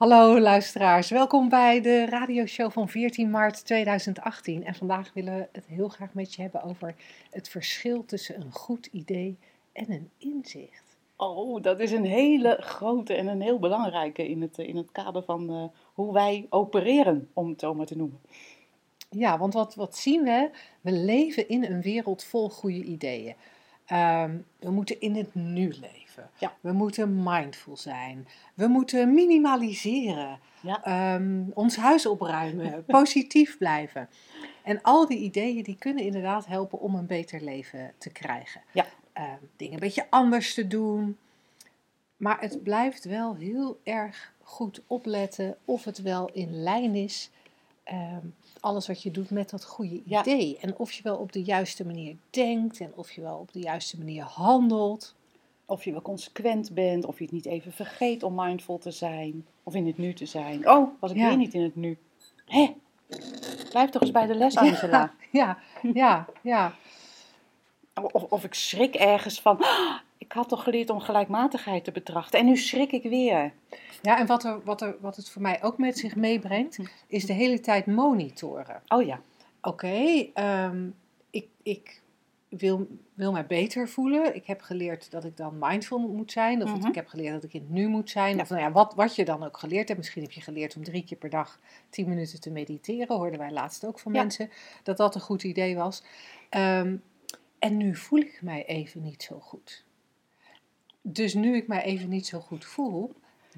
Hallo luisteraars, welkom bij de radioshow van 14 maart 2018. En vandaag willen we het heel graag met je hebben over het verschil tussen een goed idee en een inzicht. Oh, dat is een hele grote en een heel belangrijke in het, in het kader van uh, hoe wij opereren, om het zo maar te noemen. Ja, want wat, wat zien we? We leven in een wereld vol goede ideeën. Um, we moeten in het nu leven. Ja. We moeten mindful zijn. We moeten minimaliseren. Ja. Um, ons huis opruimen. positief blijven. En al die ideeën die kunnen inderdaad helpen om een beter leven te krijgen. Ja. Um, dingen een beetje anders te doen. Maar het blijft wel heel erg goed opletten of het wel in lijn is alles wat je doet met dat goede idee. En of je wel op de juiste manier denkt en of je wel op de juiste manier handelt. Of je wel consequent bent, of je het niet even vergeet om mindful te zijn, of in het nu te zijn. Oh, was ik ja. weer niet in het nu? Hé, blijf toch eens bij de les, Angela. Ja, ja, ja. ja. Of, of ik schrik ergens van, oh, ik had toch geleerd om gelijkmatigheid te betrachten en nu schrik ik weer. Ja, en wat, er, wat, er, wat het voor mij ook met zich meebrengt, is de hele tijd monitoren. Oh ja. Oké, okay, um, ik, ik wil, wil mij beter voelen. Ik heb geleerd dat ik dan mindful moet zijn. Of mm -hmm. ik heb geleerd dat ik in het nu moet zijn. Ja. Of nou ja, wat, wat je dan ook geleerd hebt. Misschien heb je geleerd om drie keer per dag tien minuten te mediteren. Hoorden wij laatst ook van ja. mensen dat dat een goed idee was. Um, en nu voel ik mij even niet zo goed. Dus nu ik mij even niet zo goed voel,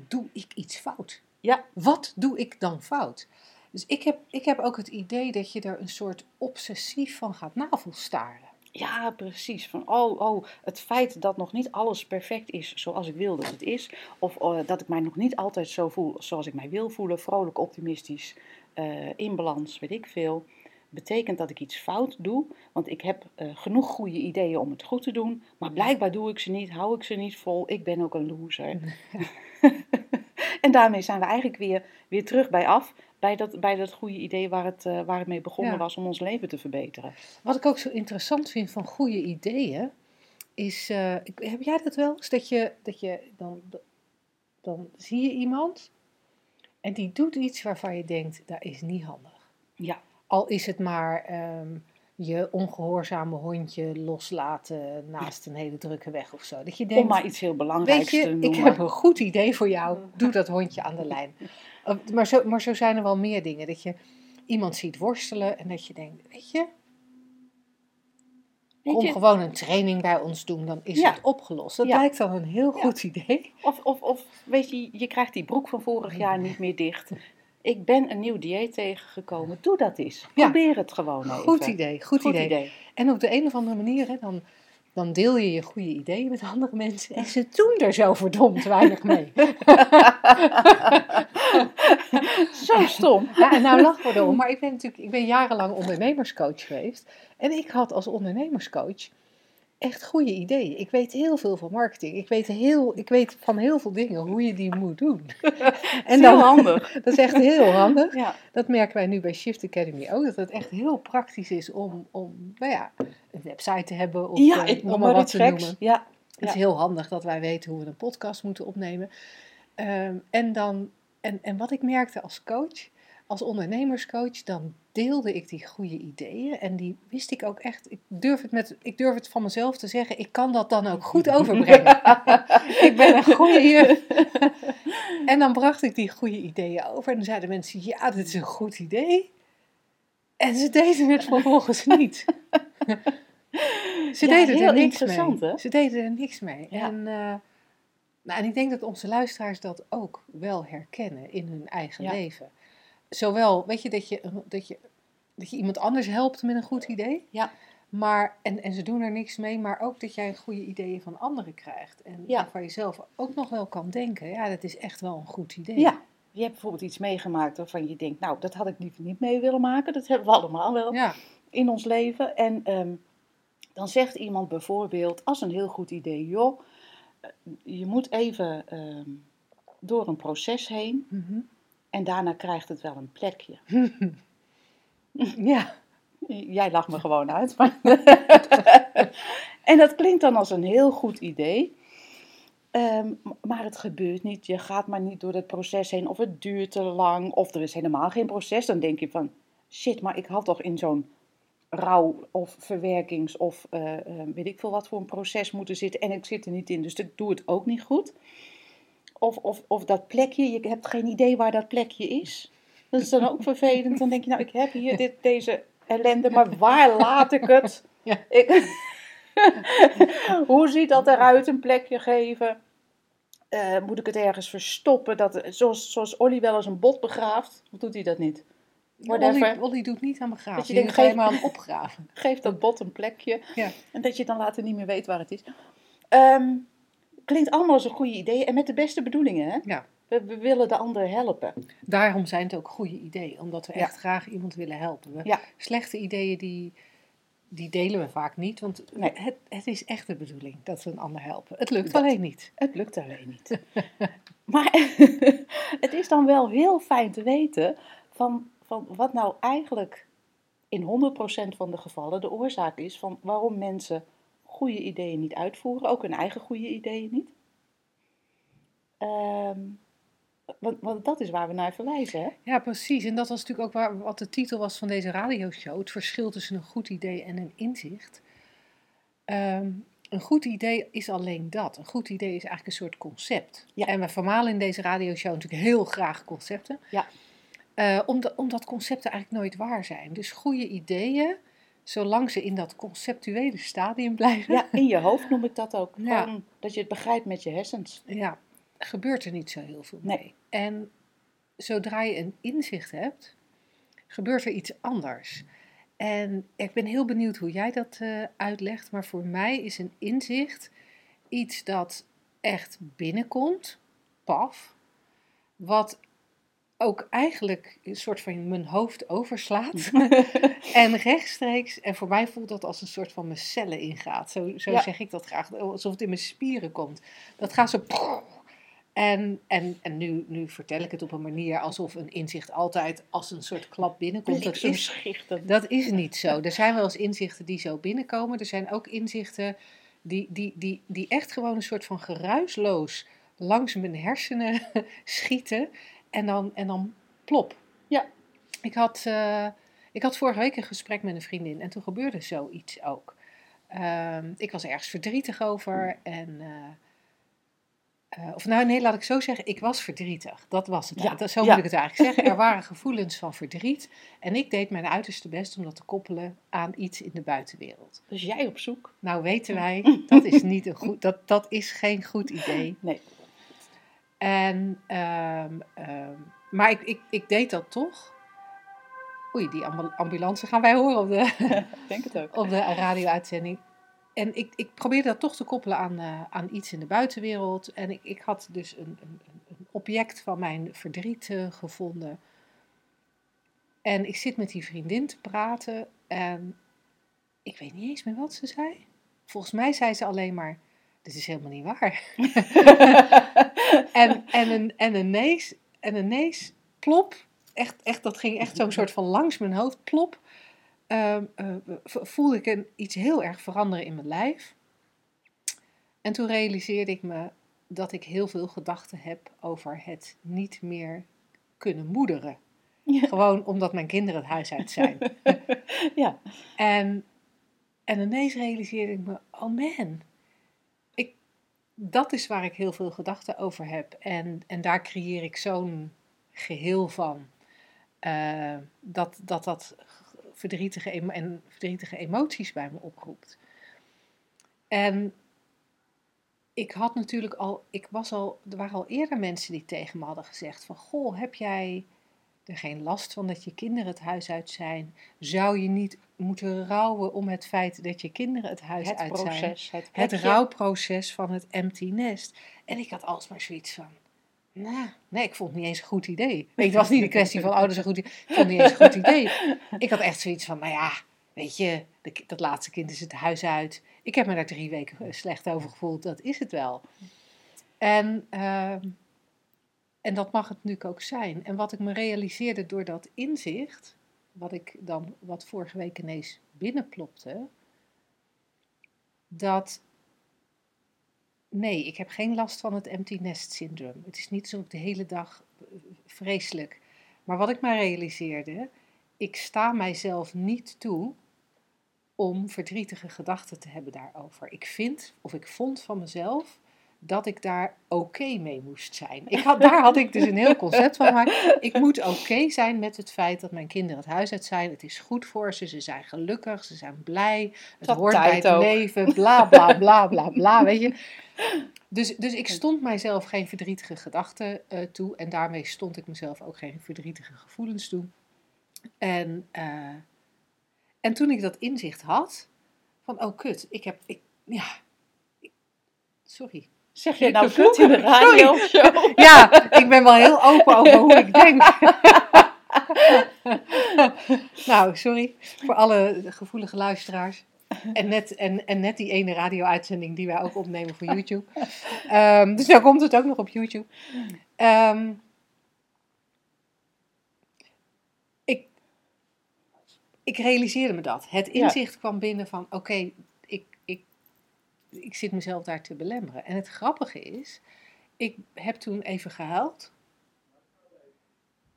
doe ik iets fout. Ja. Wat doe ik dan fout? Dus ik heb, ik heb ook het idee dat je er een soort obsessief van gaat navelstaren. Ja, precies. Van, oh, oh, het feit dat nog niet alles perfect is zoals ik wil dat het is. Of uh, dat ik mij nog niet altijd zo voel zoals ik mij wil voelen. Vrolijk, optimistisch, uh, in balans, weet ik veel. Betekent dat ik iets fout doe. Want ik heb uh, genoeg goede ideeën om het goed te doen. Maar blijkbaar doe ik ze niet, hou ik ze niet vol. Ik ben ook een loser. en daarmee zijn we eigenlijk weer, weer terug bij af. Bij dat, bij dat goede idee waar het, uh, waar het mee begonnen ja. was om ons leven te verbeteren. Wat ik ook zo interessant vind van goede ideeën. Is, uh, heb jij dat wel eens? Dat je, dat je dan, dan zie je iemand. En die doet iets waarvan je denkt, dat is niet handig. Ja. Al is het maar um, je ongehoorzame hondje loslaten naast een hele drukke weg of zo. Dat je denkt, Om maar iets heel belangrijks weet je, te noemen. Ik heb een goed idee voor jou. Doe dat hondje aan de lijn. Maar zo, maar zo zijn er wel meer dingen. Dat je iemand ziet worstelen en dat je denkt, weet je... Weet je, gewoon een training bij ons doen, dan is ja. het opgelost. Dat Ja. lijkt dan een heel goed idee. Of, of, of weet je, je krijgt die broek van vorig jaar niet meer dicht. Ik ben een nieuw dieet tegengekomen. Doe dat eens. Probeer het gewoon even. Goed idee, goed, Goed idee. idee. En op de een of andere manier, hè, dan, dan deel je je goede ideeën met andere mensen. En ze doen er zo verdomd weinig mee. Zo stom. Ja, en nou lachen we erom. Maar ik ben natuurlijk ik ben jarenlang ondernemerscoach geweest. En ik had als ondernemerscoach echt goede ideeën. Ik weet heel veel van marketing. Ik weet, heel, ik weet van heel veel dingen hoe je die moet doen. En heel handig. Dat is echt heel handig. Ja. Dat merken wij nu bij Shift Academy ook. Dat het echt heel praktisch is om, om nou ja, een website te hebben. Of Ja, eh, ik om noem maar wat te noemen. Ja. Het is heel handig dat wij weten hoe we een podcast moeten opnemen. Ehm, en, dan, en, en wat ik merkte als coach, als ondernemerscoach, dan deelde ik die goede ideeën. En die wist ik ook echt. Ik durf het, met, ik durf het van mezelf te zeggen. Ik kan dat dan ook goed overbrengen. ik ben een goede en dan bracht ik die goede ideeën over. En dan zeiden mensen: Ja, dit is een goed idee. En ze deden het vervolgens niet. Ze Ja, deden heel er niks interessant, mee. hè? Ze deden er niks mee. Ja. En, eh, nou, en ik denk dat onze luisteraars dat ook wel herkennen in hun eigen Ja. leven. Zowel, weet je, dat je, dat, je, dat je iemand anders helpt met een goed idee. Ja. Maar, en, en ze doen er niks mee, maar ook dat jij goede ideeën van anderen krijgt. En Ja. je zelf ook nog wel kan denken, ja, dat is echt wel een goed idee. Ja. Je hebt bijvoorbeeld iets meegemaakt waarvan je denkt, nou, dat had ik liever niet mee willen maken. Dat hebben we allemaal wel Ja, in ons leven. En ehm, Dan zegt iemand bijvoorbeeld als een heel goed idee, joh, eh, je moet even ehm, door een proces heen Mhm. En daarna krijgt het wel een plekje. Ja. Jij lacht me gewoon uit. Maar en dat klinkt dan als een heel goed idee. Ehm, maar het gebeurt niet. Je gaat maar niet door het proces heen. Of het duurt te lang. Of er is helemaal geen proces. Dan denk je van, shit, maar ik had toch in zo'n rouw of verwerkings of eh, eh, weet ik veel wat voor een proces moeten zitten. En ik zit er niet in, dus ik doe het ook niet goed. Of, of, of dat plekje, je hebt geen idee waar dat plekje is. Dat is dan ook vervelend. Dan denk je, nou, ik heb hier dit, deze ellende, maar waar laat ik het? Ja. Ik, hoe ziet dat eruit, een plekje geven? Eh, moet ik het ergens verstoppen? Dat, zoals, zoals Olly wel eens een bot begraaft, of doet hij dat niet? Olly, Olly doet niet aan begraven. Dat je denkt, geef- maar aan opgraven. Geef dat bot een plekje. Ja. En dat je dan later niet meer weet waar het is. Ehm, klinkt allemaal als een goede idee. En met de beste bedoelingen, hè? Ja. We, we willen de ander helpen. Daarom zijn het ook goede ideeën. Omdat we Ja. echt graag iemand willen helpen. We- Ja. Slechte ideeën, die, die delen we vaak niet. Want Nee. het, het is echt de bedoeling dat we een ander helpen. Het lukt Dat. alleen niet. Het lukt alleen niet. maar het is dan wel heel fijn te weten van, van wat nou eigenlijk in 100% van de gevallen de oorzaak is van waarom mensen goede ideeën niet uitvoeren, ook hun eigen goede ideeën niet. Ehm, want, want dat is waar we naar verwijzen, hè? Ja, precies. En dat was natuurlijk ook waar, wat de titel was van deze radioshow. Het verschil tussen een goed idee en een inzicht. Ehm, een goed idee is alleen dat. Een goed idee is eigenlijk een soort concept. Ja. En we vermalen in deze radioshow natuurlijk heel graag concepten. Ja. Eh, omdat, omdat concepten eigenlijk nooit waar zijn. Dus goede ideeën, zolang ze in dat conceptuele stadium blijven, Ja, in je hoofd noem ik dat ook. Ja. Gewoon dat je het begrijpt met je hersens. ja, gebeurt er niet zo heel veel Nee. mee. En zodra je een inzicht hebt, gebeurt er iets anders. En ik ben heel benieuwd hoe jij dat eh, uitlegt, maar voor mij is een inzicht iets dat echt binnenkomt, paf, wat ook eigenlijk een soort van mijn hoofd overslaat en rechtstreeks, en voor mij voelt dat als een soort van mijn cellen ingaat. Zo, zo Ja. zeg ik dat graag, alsof het in mijn spieren komt. Dat gaat zo. En, en, en nu, nu vertel ik het op een manier alsof een inzicht altijd als een soort klap binnenkomt. Dat is, dat is niet zo. Er zijn wel eens inzichten die zo binnenkomen. Er zijn ook inzichten die, die, die, die echt gewoon een soort van geruisloos langs mijn hersenen schieten. En dan, en dan plop. Ja. Ik had, eh, ik had vorige week een gesprek met een vriendin en toen gebeurde zoiets ook. Ehm, ik was ergens verdrietig over en... eh, eh, of nou, nee, laat ik zo zeggen, ik was verdrietig. Dat was het. Ja, Dat, zo ja. moet ik het eigenlijk zeggen. Er waren gevoelens van verdriet. En ik deed mijn uiterste best om dat te koppelen aan iets in de buitenwereld. Dus jij op zoek? Nou weten wij, dat is, niet een goed, dat, dat is geen goed idee. Nee. En, ehm, ehm, maar ik, ik, ik deed dat toch. Oei, die ambu- ambulance gaan wij horen op de, denk het ook. op de radio-uitzending. En ik, ik probeerde dat toch te koppelen aan, eh, aan iets in de buitenwereld. En ik, ik had dus een, een, een- een object van mijn verdriet eh, gevonden. En ik zit met die vriendin te praten. En ik weet niet eens meer wat ze zei. Volgens mij zei ze alleen maar: Dit is helemaal niet waar. en, en, een, en, ineens, en ineens, plop. Echt, echt, dat ging echt zo'n soort van langs mijn hoofd, plop ehm, eh, voelde ik een, iets heel erg veranderen in mijn lijf. En toen realiseerde ik me dat ik heel veel gedachten heb over het niet meer kunnen moederen. Ja. Gewoon omdat mijn kinderen het huis uit zijn. Ja. En, en ineens realiseerde ik me, oh man, dat is waar ik heel veel gedachten over heb. En, en daar creëer ik zo'n geheel van. eh, dat, dat dat verdrietige, en verdrietige emoties bij me oproept. En ik had natuurlijk al, ik was al, er waren al eerder mensen die tegen me hadden gezegd van, goh, heb jij er geen last van dat je kinderen het huis uit zijn? Zou je niet moeten rouwen om het feit dat je kinderen het huis Het uit zijn? proces. Het, Het plekje. rouwproces van het empty nest. En ik had alsmaar zoiets van, nou, nee, ik vond het niet eens een goed idee. Nee, het was niet een kwestie van, oh, dat is een goed idee. Ik vond het niet eens een goed idee. Ik had echt zoiets van, nou ja, weet je, de dat laatste kind is het huis uit. Ik heb me daar drie weken eh, slecht over gevoeld, dat is het wel. En, ehm, en dat mag het natuurlijk ook zijn. En wat ik me realiseerde door dat inzicht, wat ik dan, wat vorige week ineens binnenplopte, dat nee, ik heb geen last van het empty nest syndroom. Het is niet zo de hele dag eh, vreselijk. Maar wat ik me realiseerde, ik sta mijzelf niet toe om verdrietige gedachten te hebben daarover. Ik vind, of ik vond van mezelf, dat ik daar oké mee moest zijn. Ik had, daar had ik dus een heel concept van. Maar ik moet oké zijn met het feit dat mijn kinderen het huis uit zijn. Het is goed voor ze, ze zijn gelukkig, ze zijn blij. Het had hoort bij het ook. leven, bla bla bla bla bla, weet je. Dus, dus ik stond mijzelf geen verdrietige gedachten eh, toe. En daarmee stond ik mezelf ook geen verdrietige gevoelens toe. En, eh, en toen ik dat inzicht had, van oh kut, ik heb, ik, ja, ik- sorry. Zeg je nou kut in de radio Sorry. Ja, ik ben wel heel open over hoe ik denk. nou, sorry voor alle gevoelige luisteraars. En net, en, en net die ene radio-uitzending die wij ook opnemen voor YouTube. Ehm, dus dan komt het ook nog op YouTube. Ehm, ik, ik realiseerde me dat. Het Ja. inzicht kwam binnen van, oké, ik zit mezelf daar te belemmeren. En het grappige is, ik heb toen even gehuild.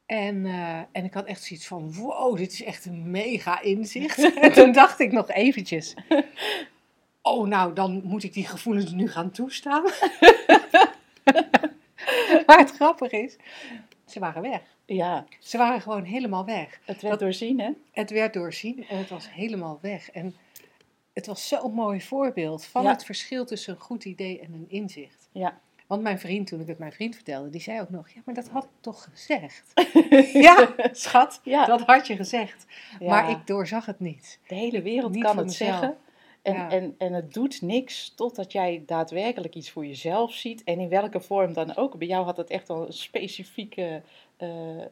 En, eh, en ik had echt zoiets van, wow, dit is echt een mega inzicht. en toen dacht ik nog eventjes, oh nou, dan moet ik die gevoelens nu gaan toestaan. maar het grappige is, ze waren weg. Ja, Ze waren gewoon helemaal weg. het werd doorzien, hè? Het werd doorzien en het was helemaal weg. En het was zo'n mooi voorbeeld van Ja. het verschil tussen een goed idee en een inzicht. Ja. Want mijn vriend, toen ik het mijn vriend vertelde, die zei ook nog: Ja, maar dat had ik toch gezegd? ja, schat, Ja. dat had je gezegd. Ja. Maar ik doorzag het niet. De hele wereld Niet kan het mezelf. zeggen. En, Ja. en, en het doet niks totdat jij daadwerkelijk iets voor jezelf ziet. En in welke vorm dan ook. Bij jou had het echt wel een specifieke, ehm,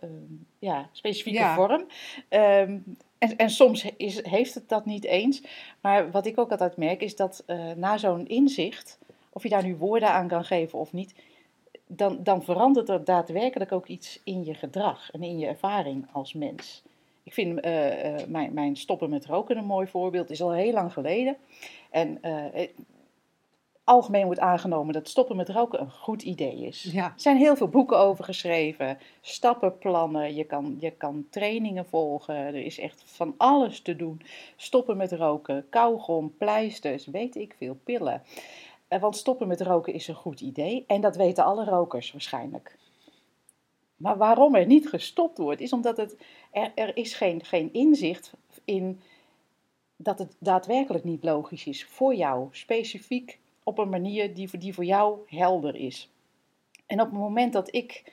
ja, specifieke vorm. Ehm, en, en soms is, heeft het dat niet eens. Maar wat ik ook altijd merk is dat eh, na zo'n inzicht, of je daar nu woorden aan kan geven of niet, dan, dan verandert er daadwerkelijk ook iets in je gedrag en in je ervaring als mens. Ik vind eh, eh, mijn, mijn stoppen met roken een mooi voorbeeld. Is al heel lang geleden. En algemeen wordt aangenomen dat stoppen met roken een goed idee is. Ja. Er zijn heel veel boeken over geschreven, stappenplannen, je kan, je kan trainingen volgen. Er is echt van alles te doen. Stoppen met roken, kauwgom, pleisters, weet ik veel, pillen. Eh, Want stoppen met roken is een goed idee en dat weten alle rokers waarschijnlijk. Maar waarom er niet gestopt wordt, is omdat het, er, er is geen, geen inzicht in dat het daadwerkelijk niet logisch is voor jou, specifiek op een manier die, voor- die voor jou helder is. En op het moment dat ik,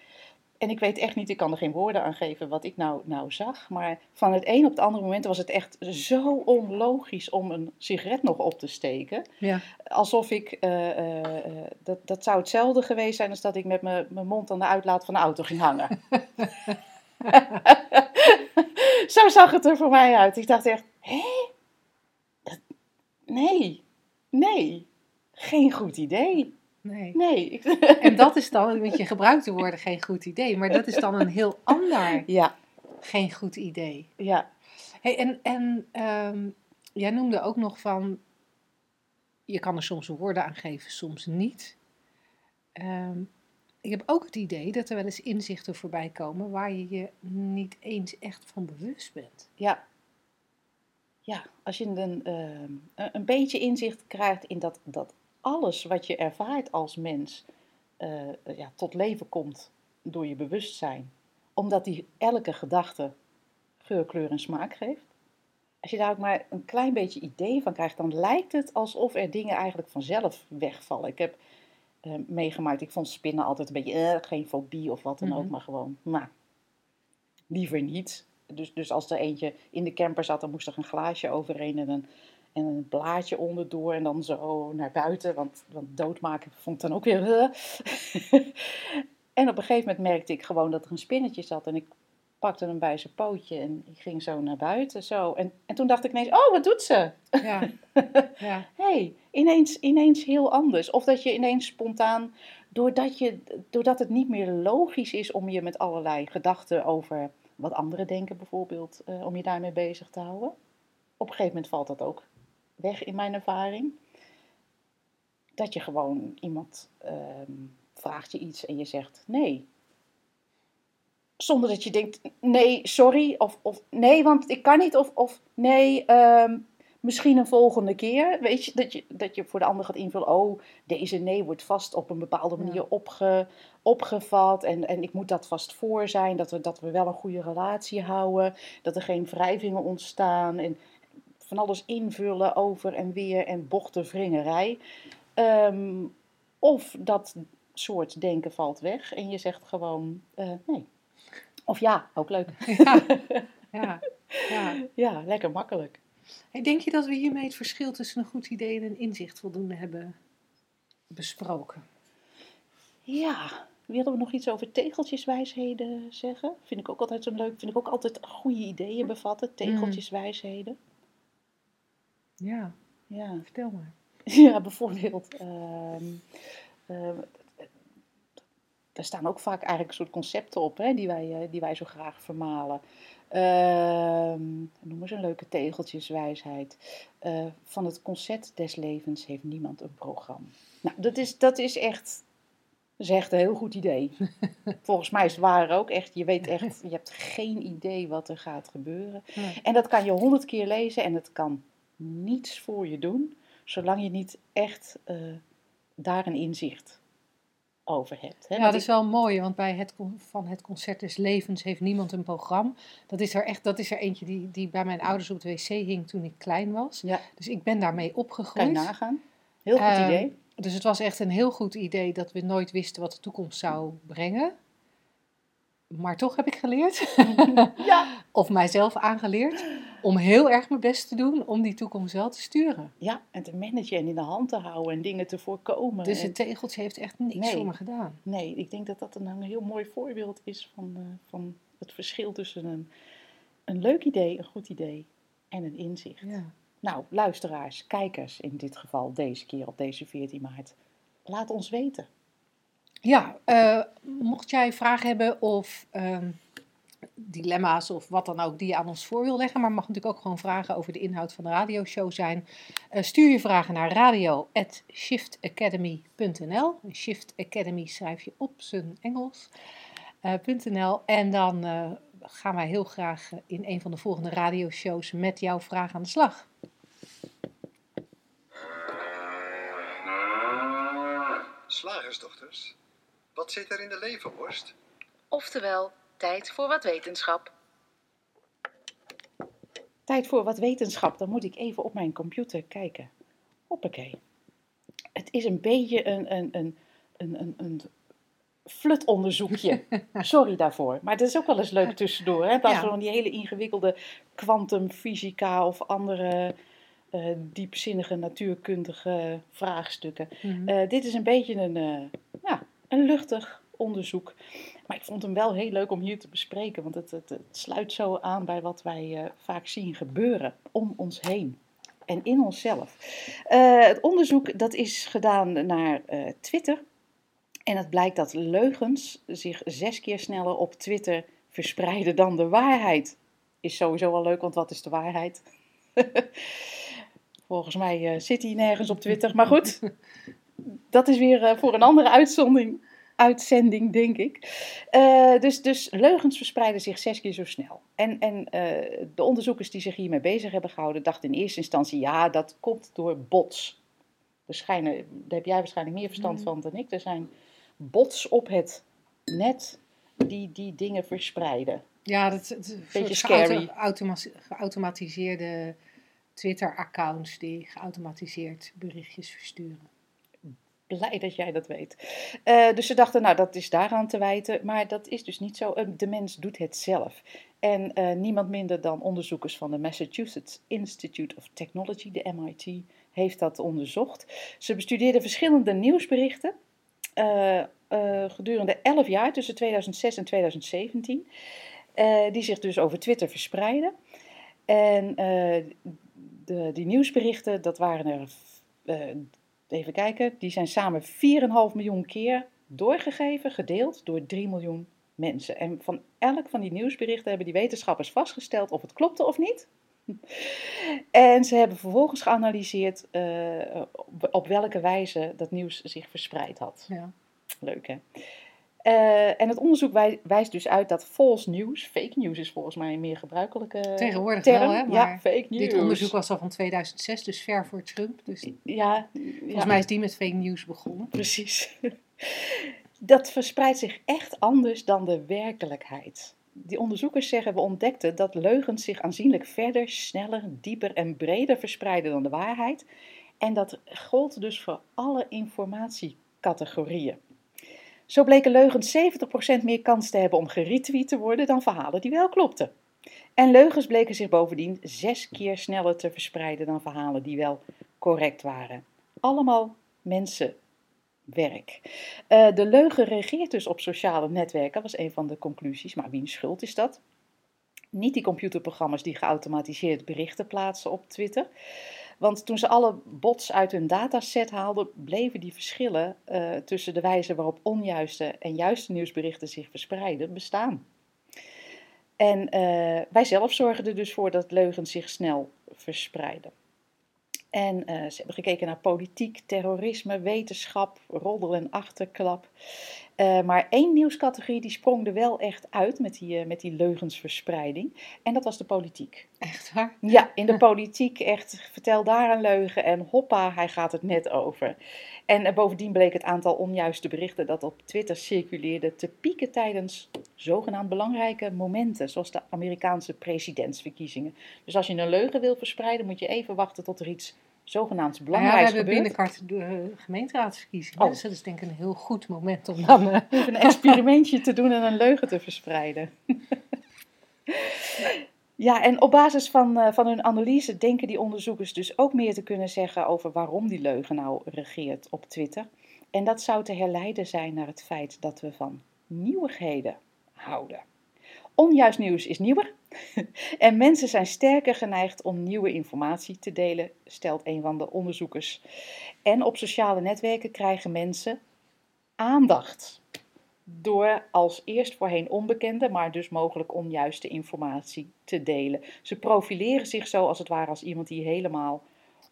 en ik weet echt niet, ik kan er geen woorden aan geven wat ik nou, nou zag, maar van het een op het andere moment was het echt zo onlogisch om een sigaret nog op te steken Ja. alsof ik, eh, eh, eh, dat, dat zou hetzelfde geweest zijn als dat ik met mijn mijn mond aan de uitlaat van de auto ging hangen. Zo zag het er voor mij uit. Ik dacht echt, hé? Nee, nee, geen goed idee. Nee. Nee. Ik- En dat is dan, want je gebruikt de woorden geen goed idee, maar dat is dan een heel ander Ja, geen goed idee. ja, Hey, en en ehm, jij noemde ook nog van, je kan er soms woorden aan geven, soms niet. Ehm, ik heb ook het idee dat er wel eens inzichten voorbij komen waar je je niet eens echt van bewust bent. ja. Ja, als je een, ehm, een beetje inzicht krijgt in dat, dat alles wat je ervaart als mens eh, ja, tot leven komt door je bewustzijn. Omdat die elke gedachte geur, kleur en smaak geeft. Als je daar ook maar een klein beetje idee van krijgt, dan lijkt het alsof er dingen eigenlijk vanzelf wegvallen. Ik heb eh, meegemaakt, ik vond spinnen altijd een beetje, eh, geen fobie of wat dan ook, Mhm. maar gewoon, nou, liever niet. Dus, dus als er eentje in de camper zat, dan moest er een glaasje overheen en een, en een blaadje onderdoor en dan zo naar buiten, want, want doodmaken vond ik dan ook weer... eh. en op een gegeven moment merkte ik gewoon dat er een spinnetje zat en ik pakte hem bij zijn pootje en ik ging zo naar buiten. Zo. En, en toen dacht ik ineens, oh, wat doet ze? Ja. ja. hey, ineens, ineens heel anders. Of dat je ineens spontaan, doordat, je, doordat het niet meer logisch is om je met allerlei gedachten over wat anderen denken bijvoorbeeld, eh, om je daarmee bezig te houden. Op een gegeven moment valt dat ook weg in mijn ervaring. Dat je gewoon iemand ehm, vraagt je iets en je zegt nee. Zonder dat je denkt, nee, sorry, of, of nee, want ik kan niet, of, of nee, ehm, misschien een volgende keer. Weet je dat, je, dat je voor de ander gaat invullen, oh, deze nee wordt vast op een bepaalde manier opge, opgevat. En, en ik moet dat vast voor zijn, dat we, dat we wel een goede relatie houden, dat er geen wrijvingen ontstaan. En van alles invullen over en weer en bochtenwringerij. Um, of dat soort denken valt weg en je zegt gewoon uh, nee. Of ja, ook leuk. Ja, ja, ja. ja lekker makkelijk. Hey, denk je dat we hiermee het verschil tussen een goed idee en een inzicht voldoende hebben besproken? Ja, willen we nog iets over tegeltjeswijsheden zeggen? Vind ik ook altijd zo leuk. Vind ik ook altijd goede ideeën bevatten, tegeltjeswijsheden. Ja, Ja, vertel maar. ja bijvoorbeeld. ehm, ehm, er staan ook vaak eigenlijk een soort concepten op hè, die, wij, eh, die wij zo graag vermalen. Ehm noem eens een leuke tegeltjeswijsheid. Eh, van het concert des levens heeft niemand een programma. Nou, dat is, dat is echt, dat is echt een heel goed idee. Volgens mij is het waar ook echt. Je weet echt, je hebt geen idee wat er gaat gebeuren. Ja. En dat kan je honderd keer lezen en het kan niets voor je doen, zolang je niet echt eh, daar een inzicht over hebt. Hè? Ja, dat is wel mooi, want bij het, van het Concert des Levens heeft niemand een programma. Dat is er echt, dat is er eentje die, die bij mijn ouders op het wc hing toen ik klein was. Ja, Dus ik ben daarmee kan je opgegroeid. nagaan. Heel goed Ehm, idee. Dus het was echt een heel goed idee dat we nooit wisten wat de toekomst zou brengen. Maar toch heb ik geleerd, Ja. of mijzelf aangeleerd, om heel erg mijn best te doen om die toekomst wel te sturen. ja, en te managen en in de hand te houden en dingen te voorkomen. Dus En- het tegeltje heeft echt niks Nee. voor me gedaan. Nee, ik denk dat dat een, een heel mooi voorbeeld is van, eh, van het verschil tussen een, een leuk idee, een goed idee en een inzicht. Ja. Nou, luisteraars, kijkers in dit geval deze keer op deze 14 maart. Laat ons weten. Ja, eh, mocht jij vragen hebben of ehm, dilemma's of wat dan ook die je aan ons voor wil leggen, maar mag natuurlijk ook gewoon vragen over de inhoud van de radioshow zijn, eh, stuur je vragen naar radio@shiftacademy.nl. Shift Academy schrijf je op zijn Engels. eh, .nl en dan eh, gaan wij heel graag in een van de volgende radioshows met jouw vraag aan de slag. Slagersdochters, wat zit er in de leverworst? Oftewel, tijd voor wat wetenschap. Tijd voor wat wetenschap. Dan moet ik even op mijn computer kijken. Hoppakee. Het is een beetje een, een, een, een, een, een flutonderzoekje. Sorry daarvoor. Maar dat is ook wel eens leuk tussendoor. Hè? Als Ja. van die hele ingewikkelde kwantumfysica of andere eh, diepzinnige natuurkundige vraagstukken. Mhm. Eh, dit is een beetje een, eh, ja, een luchtig onderzoek. Maar ik vond hem wel heel leuk om hier te bespreken, want het, het, het sluit zo aan bij wat wij eh, vaak zien gebeuren om ons heen en in onszelf. Eh, het onderzoek dat is gedaan naar eh, Twitter. En het blijkt dat leugens zich zes keer sneller op Twitter verspreiden dan de waarheid. Is sowieso wel leuk, want wat is de waarheid? Volgens mij zit hij nergens op Twitter, maar goed. Dat is weer voor een andere uitzonding, uitzending, denk ik. Eh, dus, dus leugens verspreiden zich zes keer zo snel. En, en eh, de onderzoekers die zich hiermee bezig hebben gehouden, dachten in eerste instantie, ja, dat komt door bots. Er schijnen, daar heb jij waarschijnlijk meer verstand Mm. van dan ik. Er zijn bots op het net die die dingen verspreiden. Ja, dat een Beetje scary. automa- geautomatiseerde Twitter-accounts die geautomatiseerd berichtjes versturen. Blij dat jij dat weet. Eh, dus ze dachten, nou, dat is daaraan te wijten. Maar dat is dus niet zo. Eh, De mens doet het zelf. En eh, niemand minder dan onderzoekers van de Massachusetts Institute of Technology, de MIT, heeft dat onderzocht. Ze bestudeerden verschillende nieuwsberichten gedurende 11 jaar, tussen 2006 en 2017. eh, die zich dus over Twitter verspreiden. En de, die nieuwsberichten, dat waren er, even kijken, die zijn samen 4,5 miljoen keer doorgegeven, gedeeld door 3 miljoen mensen. En van elk van die nieuwsberichten hebben die wetenschappers vastgesteld of het klopte of niet. En ze hebben vervolgens geanalyseerd eh, op, op welke wijze dat nieuws zich verspreid had. Ja. Leuk hè? Eh, en het onderzoek wij- wijst dus uit dat false news, fake news is volgens mij een meer gebruikelijke Tegenwoordig term. wel, hè, Ja, maar fake news. Dit onderzoek was al van 2006, dus ver voor Trump. Dus Ja, volgens ja. mij is die met fake news begonnen. Precies. Dat verspreidt zich echt anders dan de werkelijkheid. Die onderzoekers zeggen, we ontdekten dat leugens zich aanzienlijk verder, sneller, dieper en breder verspreiden dan de waarheid. En dat gold dus voor alle informatiecategorieën. Zo bleken leugens 70% meer kans te hebben om geretweet te worden dan verhalen die wel klopten. En leugens bleken zich bovendien zes keer sneller te verspreiden dan verhalen die wel correct waren. Allemaal mensenwerk. Eh, de leugen regeert dus op sociale netwerken, was een van de conclusies. Maar wiens schuld is dat? Niet die computerprogramma's die geautomatiseerd berichten plaatsen op Twitter. Want toen ze alle bots uit hun dataset haalden, bleven die verschillen eh, tussen de wijze waarop onjuiste en juiste nieuwsberichten zich verspreiden bestaan. En eh, wij zelf zorgen er dus voor dat leugens zich snel verspreiden. En eh, ze hebben gekeken naar politiek, terrorisme, wetenschap, roddel en achterklap. Eh, maar één nieuwscategorie die sprong er wel echt uit met die, eh, met die leugensverspreiding. En dat was de politiek. Echt waar? Ja, in de politiek echt, vertel daar een leugen en hoppa, hij gaat het net over. En eh, bovendien bleek het aantal onjuiste berichten dat op Twitter circuleerde te pieken tijdens zogenaamd belangrijke momenten, zoals de Amerikaanse presidentsverkiezingen. Dus als je een leugen wil verspreiden, moet je even wachten tot er iets zogenaamd Nou ja, we belangrijks hebben gebeurt. binnenkort de uh, gemeenteraadsverkiezingen. Oh. Dus dat is denk ik een heel goed moment om dan... eh, Even een experimentje te doen en een leugen te verspreiden. Ja, en op basis van, eh, van hun analyse denken die onderzoekers dus ook meer te kunnen zeggen over waarom die leugen nou regeert op Twitter. En dat zou te herleiden zijn naar het feit dat we van nieuwigheden houden. Onjuist nieuws is nieuwer en mensen zijn sterker geneigd om nieuwe informatie te delen, stelt een van de onderzoekers. En op sociale netwerken krijgen mensen aandacht door als eerst voorheen onbekende, maar dus mogelijk onjuiste informatie te delen. Ze profileren zich zo als het ware als iemand die helemaal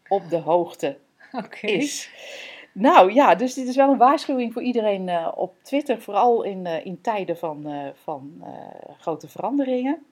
op de hoogte is. Nou ja, dus dit is wel een waarschuwing voor iedereen eh, op Twitter, vooral in, eh, in tijden van, eh, van grote veranderingen.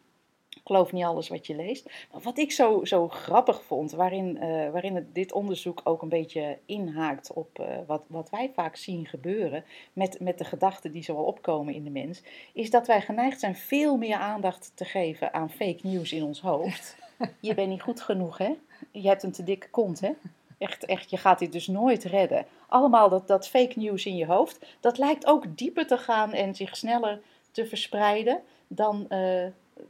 Ik geloof niet alles wat je leest. Maar wat ik zo, zo grappig vond, waarin, waarin het, dit onderzoek ook een beetje inhaakt op wat, wat wij vaak zien gebeuren met, met de gedachten die zo al opkomen in de mens, is dat wij geneigd zijn veel meer aandacht te geven aan fake news in ons hoofd. Je bent niet goed genoeg, hè? Je hebt een te dikke kont, hè? Echt, echt, je gaat dit dus nooit redden. Allemaal dat, dat fake news in je hoofd, dat lijkt ook dieper te gaan en zich sneller te verspreiden dan, eh,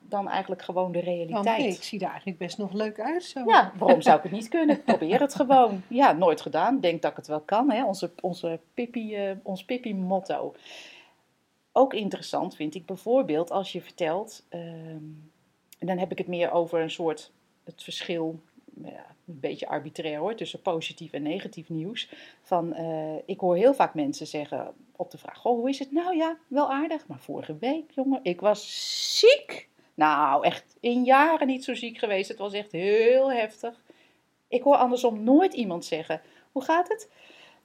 dan eigenlijk gewoon de realiteit. nee, ik zie er eigenlijk best nog leuk uit zo. Ja, waarom zou ik het niet kunnen? Probeer het gewoon. Ja, nooit gedaan. Denk dat ik het wel kan. Hè? Onze, onze Pippi, eh, ons Pippi-motto. Ook interessant vind ik bijvoorbeeld als je vertelt, ehm, en dan heb ik het meer over een soort het verschil, een beetje arbitrair hoor, tussen positief en negatief nieuws. Van, eh, ik hoor heel vaak mensen zeggen op de vraag, goh, hoe is het? Nou ja, wel aardig, maar vorige week, jongen, ik was ziek. Nou, echt in jaren niet zo ziek geweest. Het was echt heel heftig. Ik hoor andersom nooit iemand zeggen: Hoe gaat het?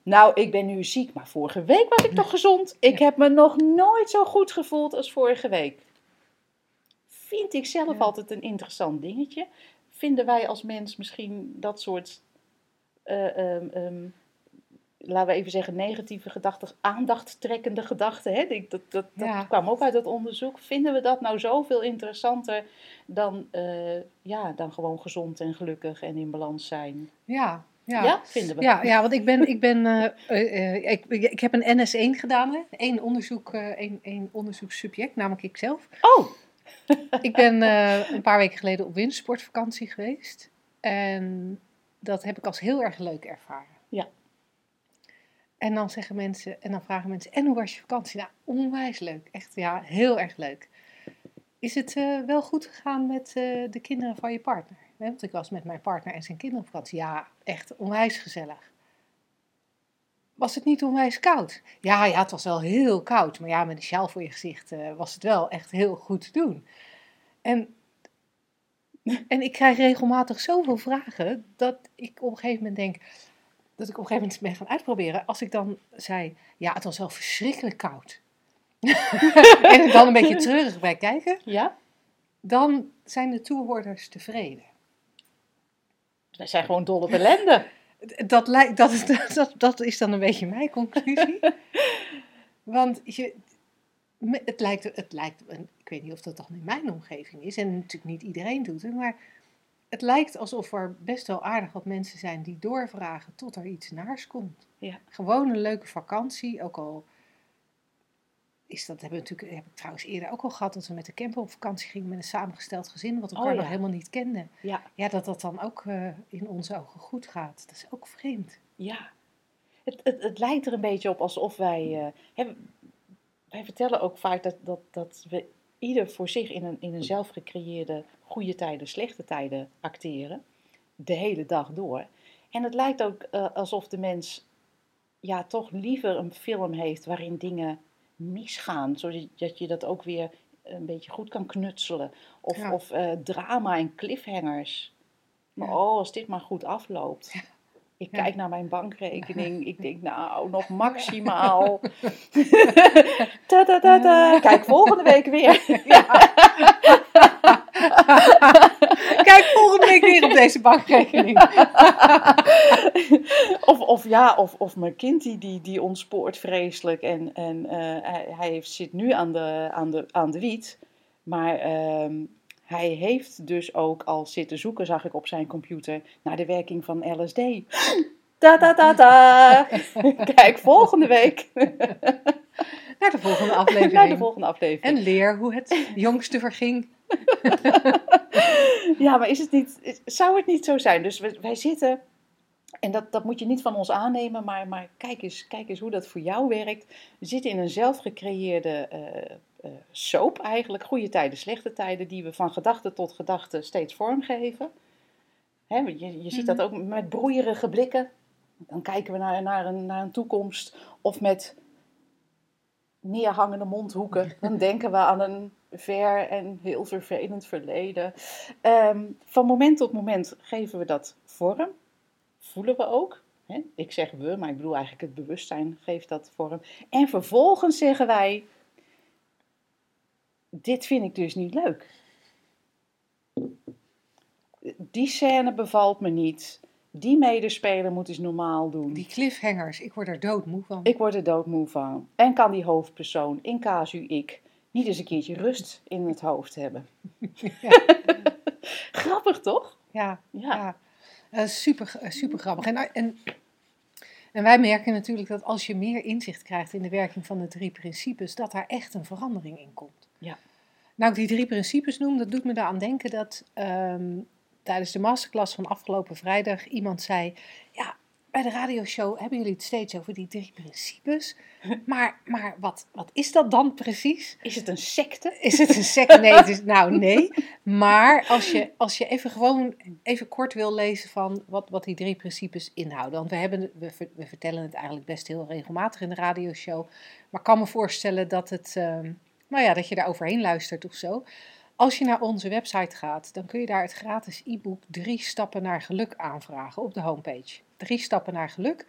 Nou, ik ben nu ziek, maar vorige week was ik toch gezond? Ik heb me nog nooit zo goed gevoeld als vorige week. Vind ik zelf Ja. altijd een interessant dingetje. Vinden wij als mens misschien dat soort, eh, ehm, ehm, laten we even zeggen, negatieve gedachten, aandachttrekkende gedachten? Hè? Dat, dat, dat Ja. kwam ook uit het onderzoek. Vinden we dat nou zoveel interessanter dan, eh, ja, dan gewoon gezond en gelukkig en in balans zijn? Ja, Ja, ja. vinden we. Ja, ja, want ik ben, ik ben, eh, ik, ik heb een NS1 gedaan, hè? Eén onderzoek, één, één onderzoekssubject, namelijk ikzelf. Oh, Ik ben eh, een paar weken geleden op wintersportvakantie geweest. En dat heb ik als heel erg leuk ervaren. Ja. En dan zeggen mensen, en dan vragen mensen, en hoe was je vakantie? Nou, onwijs leuk. Echt, ja, heel erg leuk. is het eh, wel goed gegaan met eh, de kinderen van je partner? Hè, Want ik was met mijn partner en zijn kinderen op vakantie. Ja, echt onwijs gezellig. Was het niet onwijs koud? Ja, ja, het was wel heel koud. Maar ja, met een sjaal voor je gezicht eh, was het wel echt heel goed te doen. En, en ik krijg regelmatig zoveel vragen dat ik op een gegeven moment denk... Dat ik op een gegeven moment ben gaan uitproberen. Als ik dan zei, ja, het was wel verschrikkelijk koud. en er dan een beetje treurig bij kijken Ja? dan zijn de toehoorders tevreden. Wij zijn gewoon dol op ellende. Dat, lijkt, dat, is, dat, dat is dan een beetje mijn conclusie. Want je, het lijkt, het lijkt, ik weet niet of dat dan in mijn omgeving is, en natuurlijk niet iedereen doet het, maar het lijkt alsof er best wel aardig wat mensen zijn die doorvragen tot er iets naars komt. Ja. Gewoon een leuke vakantie, ook al is dat, hebben we natuurlijk, heb ik trouwens eerder ook al gehad, dat we met de camper op vakantie gingen met een samengesteld gezin, wat elkaar Oh, nog helemaal niet kenden. Ja. Ja, dat dat dan ook eh, in onze ogen goed gaat. Dat is ook vreemd. Ja. Het, het, het lijkt er een beetje op alsof wij... hebben, wij vertellen ook vaak dat, dat, dat we ieder voor zich in een, in een zelf gecreëerde goede tijden, slechte tijden acteren. De hele dag door. En het lijkt ook eh, alsof de mens ja, toch liever een film heeft waarin dingen misgaan. Zodat je dat ook weer een beetje goed kan knutselen. Of, Ja. of eh, drama en cliffhangers. Maar Ja. oh, als dit maar goed afloopt. Ik kijk naar mijn bankrekening. Ik denk, nou, nog maximaal. ta -ta -ta -ta. Kijk, volgende week weer. Kijk volgende week weer op deze bankrekening. of, of ja, of, of mijn kind die, die, die ontspoort vreselijk. En, en eh, hij, hij heeft, zit nu aan de, aan de, aan de wiet. Maar ehm, hij heeft dus ook al zitten zoeken, zag ik op zijn computer, naar de werking van LSD. Ta ta ta ta. Kijk, volgende week Naar de volgende aflevering. naar de volgende aflevering. En leer hoe het jongste verging. Ja, maar is het niet, zou het niet zo zijn? Dus we- wij zitten, en dat, dat moet je niet van ons aannemen, maar, maar kijk, eens, kijk eens hoe dat voor jou werkt. We zitten in een zelfgecreëerde eh, soap eigenlijk, goede tijden, slechte tijden, die we van gedachte tot gedachte steeds vormgeven. Hè, je, je ziet dat ook met broeierige blikken. Dan kijken we naar, naar, een, naar een toekomst. Of met neerhangende mondhoeken. Dan denken we aan een ver en heel vervelend verleden. Ehm, van moment tot moment geven we dat vorm. Voelen we ook. Hè? Ik zeg we, maar ik bedoel eigenlijk het bewustzijn geeft dat vorm. En vervolgens zeggen wij: Dit vind ik dus niet leuk. Die scène bevalt me niet. Die medespeler moet eens normaal doen. Die cliffhangers, ik word er doodmoe van. Ik word er doodmoe van. En kan die hoofdpersoon, in casu ik, niet eens een keertje rust in het hoofd hebben. Grappig toch? Ja, Ja. ja. Eh, super, eh, super grappig. En, en, en wij merken natuurlijk dat als je meer inzicht krijgt in de werking van de drie principes, dat daar echt een verandering in komt. Ja. Nou, ik die drie principes noem, dat doet me eraan denken dat ehm, tijdens de masterclass van afgelopen vrijdag iemand zei: Ja, bij de radioshow hebben jullie het steeds over die drie principes. Maar, maar wat, wat is dat dan precies? Is het een secte? Is het een secte? Nee, het is, nou nee. Maar als je, als je even gewoon even kort wil lezen van wat, wat die drie principes inhouden. Want we, hebben, we, we vertellen het eigenlijk best heel regelmatig in de radioshow. Maar ik kan me voorstellen dat, het, ehm, nou ja, dat je daar overheen luistert of zo. Als je naar onze website gaat, dan kun je daar het gratis e-book Drie Stappen naar Geluk aanvragen op de homepage. Drie Stappen naar Geluk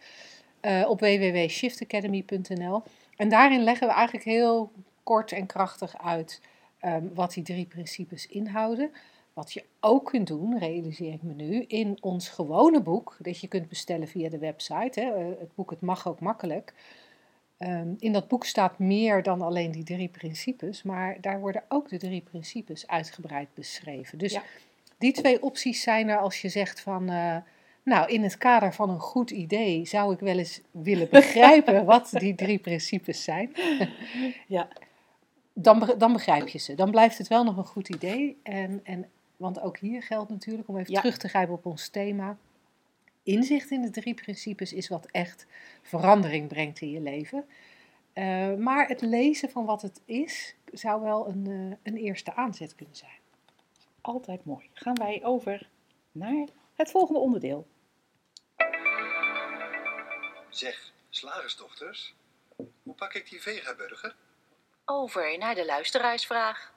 eh, op www.shiftacademy.nl. En daarin leggen we eigenlijk heel kort en krachtig uit ehm, wat die drie principes inhouden. Wat je ook kunt doen, realiseer ik me nu, in ons gewone boek, dat je kunt bestellen via de website. Hè, eh, het boek Het Mag Ook Makkelijk. Ehm, in dat boek staat meer dan alleen die drie principes, maar daar worden ook de drie principes uitgebreid beschreven. Dus Ja. die twee opties zijn er als je zegt van, eh, nou, in het kader van een goed idee zou ik wel eens willen begrijpen wat die drie principes zijn. Ja. Dan, dan begrijp je ze. Dan blijft het wel nog een goed idee. En, en, want ook hier geldt natuurlijk, om even Ja. terug te grijpen op ons thema. Inzicht in de drie principes is wat echt verandering brengt in je leven. Eh, maar het lezen van wat het is, zou wel een, eh, een eerste aanzet kunnen zijn. Altijd mooi. Gaan wij over naar het volgende onderdeel. Zeg, slagersdochters, hoe pak ik die vegaburger? Over naar de luisteraarsvraag.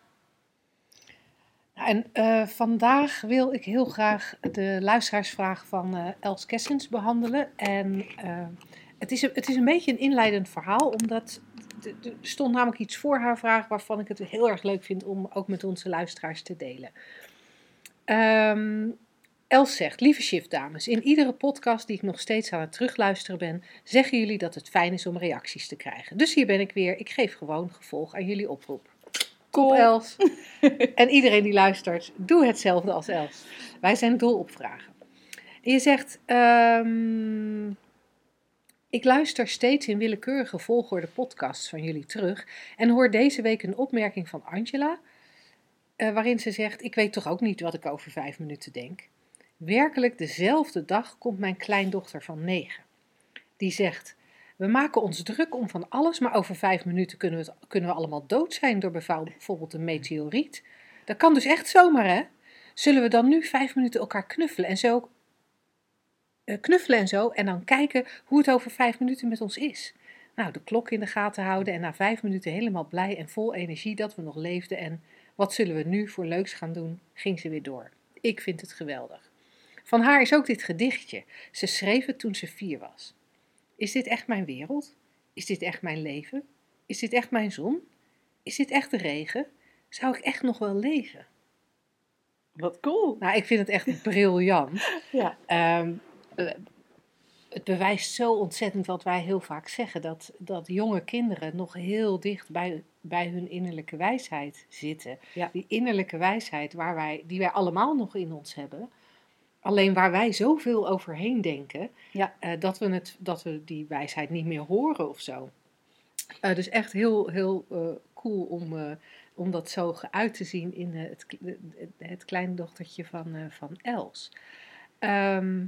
En eh, vandaag wil ik heel graag de luisteraarsvraag van eh, Els Kessens behandelen. En eh, het, is een, het is een beetje een inleidend verhaal, omdat er stond namelijk iets voor haar vraag waarvan ik het heel erg leuk vind om ook met onze luisteraars te delen. Ehm, Els zegt, lieve shiftdames, in iedere podcast die ik nog steeds aan het terugluisteren ben, zeggen jullie dat het fijn is om reacties te krijgen. Dus hier ben ik weer, ik geef gewoon gevolg aan jullie oproep. Cool. Els. en iedereen die luistert, doe hetzelfde als Els. Wij zijn dol op vragen. En je zegt, ehm, ik luister steeds in willekeurige volgorde podcasts van jullie terug en hoor deze week een opmerking van Angela, eh, waarin ze zegt, ik weet toch ook niet wat ik over vijf minuten denk. Werkelijk dezelfde dag komt mijn kleindochter van negen. Die zegt, we maken ons druk om van alles, maar over vijf minuten kunnen we, het- kunnen we allemaal dood zijn door bijvoorbeeld een meteoriet. Dat kan dus echt zomaar, hè? Zullen we dan nu vijf minuten elkaar knuffelen en zo, eh, knuffelen en zo, en dan kijken hoe het over vijf minuten met ons is? Nou, de klok in de gaten houden en na vijf minuten helemaal blij en vol energie dat we nog leefden en wat zullen we nu voor leuks gaan doen, ging ze weer door. Ik vind het geweldig. Van haar is ook dit gedichtje. Ze schreef het toen ze vier was. Is dit echt mijn wereld? Is dit echt mijn leven? Is dit echt mijn zon? Is dit echt de regen? Zou ik echt nog wel leven? Wat cool. Nou, ik vind het echt briljant. Ja. Ehm, eh, het bewijst zo ontzettend wat wij heel vaak zeggen: dat, dat jonge kinderen nog heel dicht bij, bij hun innerlijke wijsheid zitten. Ja. Die innerlijke wijsheid waar wij, die wij allemaal nog in ons hebben. Alleen waar wij zoveel overheen denken, Ja. eh, dat, we het, dat we die wijsheid niet meer horen of zo. Eh, dus echt heel, heel eh, cool om, om dat zo geuit te zien in het, het, kleindochtertje van, van Els. Ehm,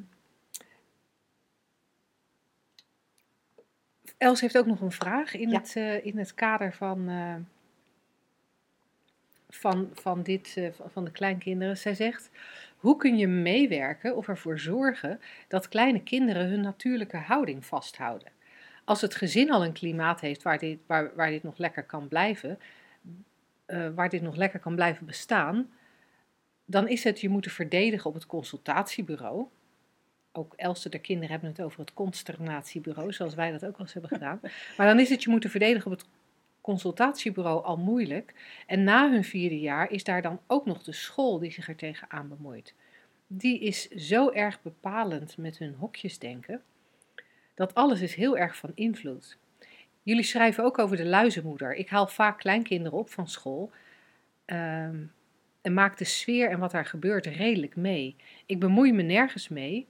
Els heeft ook nog een vraag in, Ja. het, in het kader van, van, van, dit, van de kleinkinderen. Zij zegt, hoe kun je meewerken of ervoor zorgen dat kleine kinderen hun natuurlijke houding vasthouden? Als het gezin al een klimaat heeft waar dit, waar, waar dit nog lekker kan blijven, eh, waar dit nog lekker kan blijven bestaan, dan is het je moeten verdedigen op het consultatiebureau. Ook Elste de kinderen hebben het over het consternatiebureau, zoals wij dat ook al eens hebben gedaan. Maar dan is het je moeten verdedigen op het consultatiebureau al moeilijk. En na hun vierde jaar is daar dan ook nog de school die zich er tegenaan bemoeit. Die is zo erg bepalend met hun hokjesdenken, dat alles is heel erg van invloed. Jullie schrijven ook over de luizenmoeder. Ik haal vaak kleinkinderen op van school ehm, en maak de sfeer en wat daar gebeurt redelijk mee. Ik bemoei me nergens mee,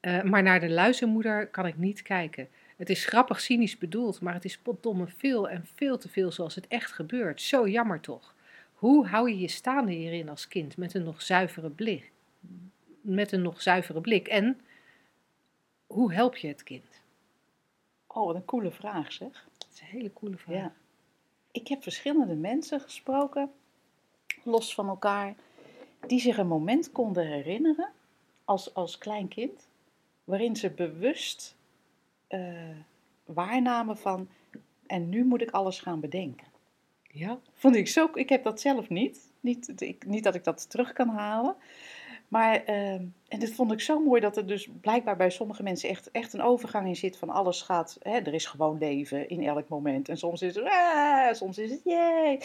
eh, maar naar de luizenmoeder kan ik niet kijken. Het is grappig cynisch bedoeld, maar het is potdomme veel en veel te veel zoals het echt gebeurt. Zo jammer toch. Hoe hou je je staande hierin als kind met een nog zuivere blik? Met een nog zuivere blik. En hoe help je het kind? Oh, wat een coole vraag zeg. Dat is een hele coole vraag. Ja. Ik heb verschillende mensen gesproken, los van elkaar, die zich een moment konden herinneren als, als klein kind, waarin ze bewust eh, waarnamen van, en nu moet ik alles gaan bedenken. Ja, Vond ik zo, ik heb dat zelf niet. Niet, ik, niet dat ik dat terug kan halen. Maar, ehm, en dit vond ik zo mooi dat er dus blijkbaar bij sommige mensen echt, echt een overgang in zit van alles gaat, hè, er is gewoon leven in elk moment. En soms is het, ah, soms is het, jee.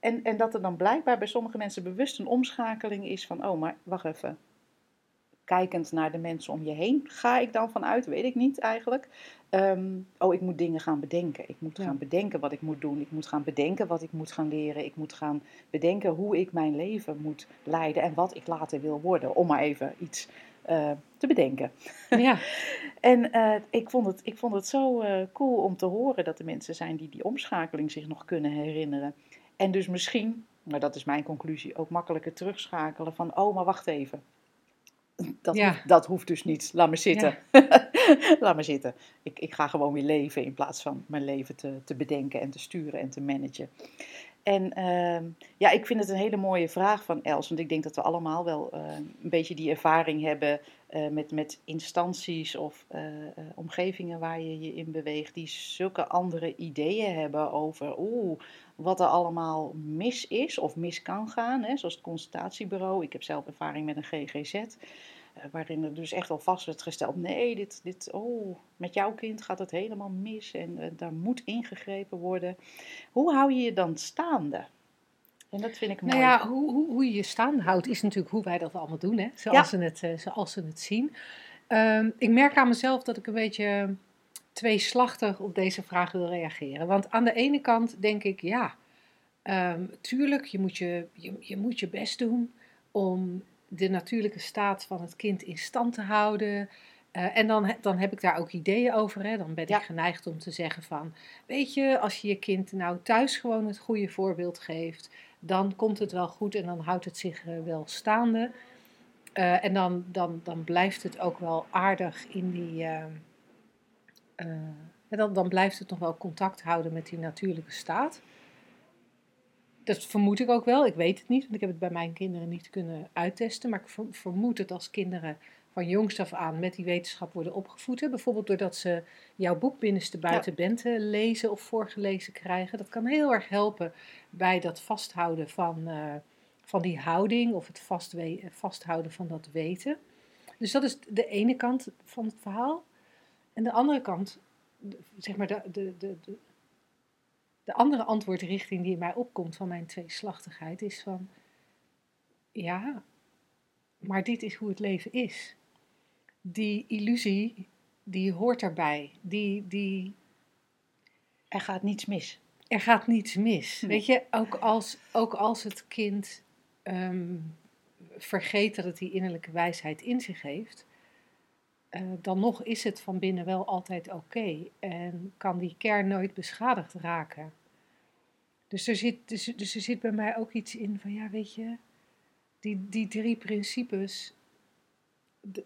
En, en dat er dan blijkbaar bij sommige mensen bewust een omschakeling is van, oh, maar wacht even. Kijkend naar de mensen om je heen, ga ik dan vanuit, weet ik niet eigenlijk. Ehm, oh, ik moet dingen gaan bedenken. Ik moet Ja. gaan bedenken wat ik moet doen. Ik moet gaan bedenken wat ik moet gaan leren. Ik moet gaan bedenken hoe ik mijn leven moet leiden en wat ik later wil worden. Om maar even iets eh, te bedenken. ja. En eh, ik, vond het, ik vond het zo eh, cool om te horen dat er mensen zijn die die omschakeling zich nog kunnen herinneren. En dus misschien, maar dat is mijn conclusie, ook makkelijker terugschakelen van, oh, maar wacht even. Dat, Ja. hoeft, dat hoeft dus niet. Laat me zitten. Laat me zitten. Ik, ik ga gewoon weer leven in plaats van mijn leven te, te bedenken en te sturen en te managen. En ehm, ja, ik vind het een hele mooie vraag van Els. Want ik denk dat we allemaal wel eh, een beetje die ervaring hebben eh, met, met instanties of eh, eh, omgevingen waar je je in beweegt. Die zulke andere ideeën hebben over oeh, wat er allemaal mis is of mis kan gaan. Hè, zoals het consultatiebureau. Ik heb zelf ervaring met een GGZ. eh, waarin er dus echt al vast werd gesteld: nee, dit, dit, oh, met jouw kind gaat het helemaal mis en eh, daar moet ingegrepen worden. Hoe hou je je dan staande? En dat vind ik mooi. Nou ja, hoe, hoe, hoe je je staande houdt is natuurlijk hoe wij dat allemaal doen, hè? Zoals, ze, het, eh, zoals ze het zien. Ehm, ik merk aan mezelf dat ik een beetje tweeslachtig op deze vraag wil reageren. Want aan de ene kant denk ik, ja, ehm, tuurlijk, je moet je, je, je moet je best doen om de natuurlijke staat van het kind in stand te houden. Eh, en dan, dan heb ik daar ook ideeën over. Hè. Dan ben Ja. ik geneigd om te zeggen van, weet je, als je je kind nou thuis gewoon het goede voorbeeld geeft, dan komt het wel goed en dan houdt het zich eh, wel staande. Eh, en dan, dan, dan blijft het ook wel aardig in die. Eh, eh, ja, dan, dan blijft het nog wel contact houden met die natuurlijke staat. Dat vermoed ik ook wel. Ik weet het niet, want ik heb het bij mijn kinderen niet kunnen uittesten. Maar ik ver- vermoed het als kinderen van jongs af aan met die wetenschap worden opgevoed. hè. Bijvoorbeeld doordat ze jouw boek Binnenste Buiten Bente lezen of voorgelezen krijgen. Dat kan heel erg helpen bij dat vasthouden van, eh, van die houding of het vasthouden van dat weten. Dus dat is de ene kant van het verhaal. En de andere kant, zeg maar de, de, de, de, de andere antwoordrichting die in mij opkomt van mijn tweeslachtigheid is van, ja, maar dit is hoe het leven is. Die illusie, die hoort erbij. Die, die, Er gaat niets mis. er gaat niets mis. Nee. Weet je, ook als, ook als het kind ehm, vergeet dat het die innerlijke wijsheid in zich heeft, eh, dan nog is het van binnen wel altijd oké en kan die kern nooit beschadigd raken. Dus er zit, dus, dus er zit bij mij ook iets in van, ja, weet je, die, die drie principes,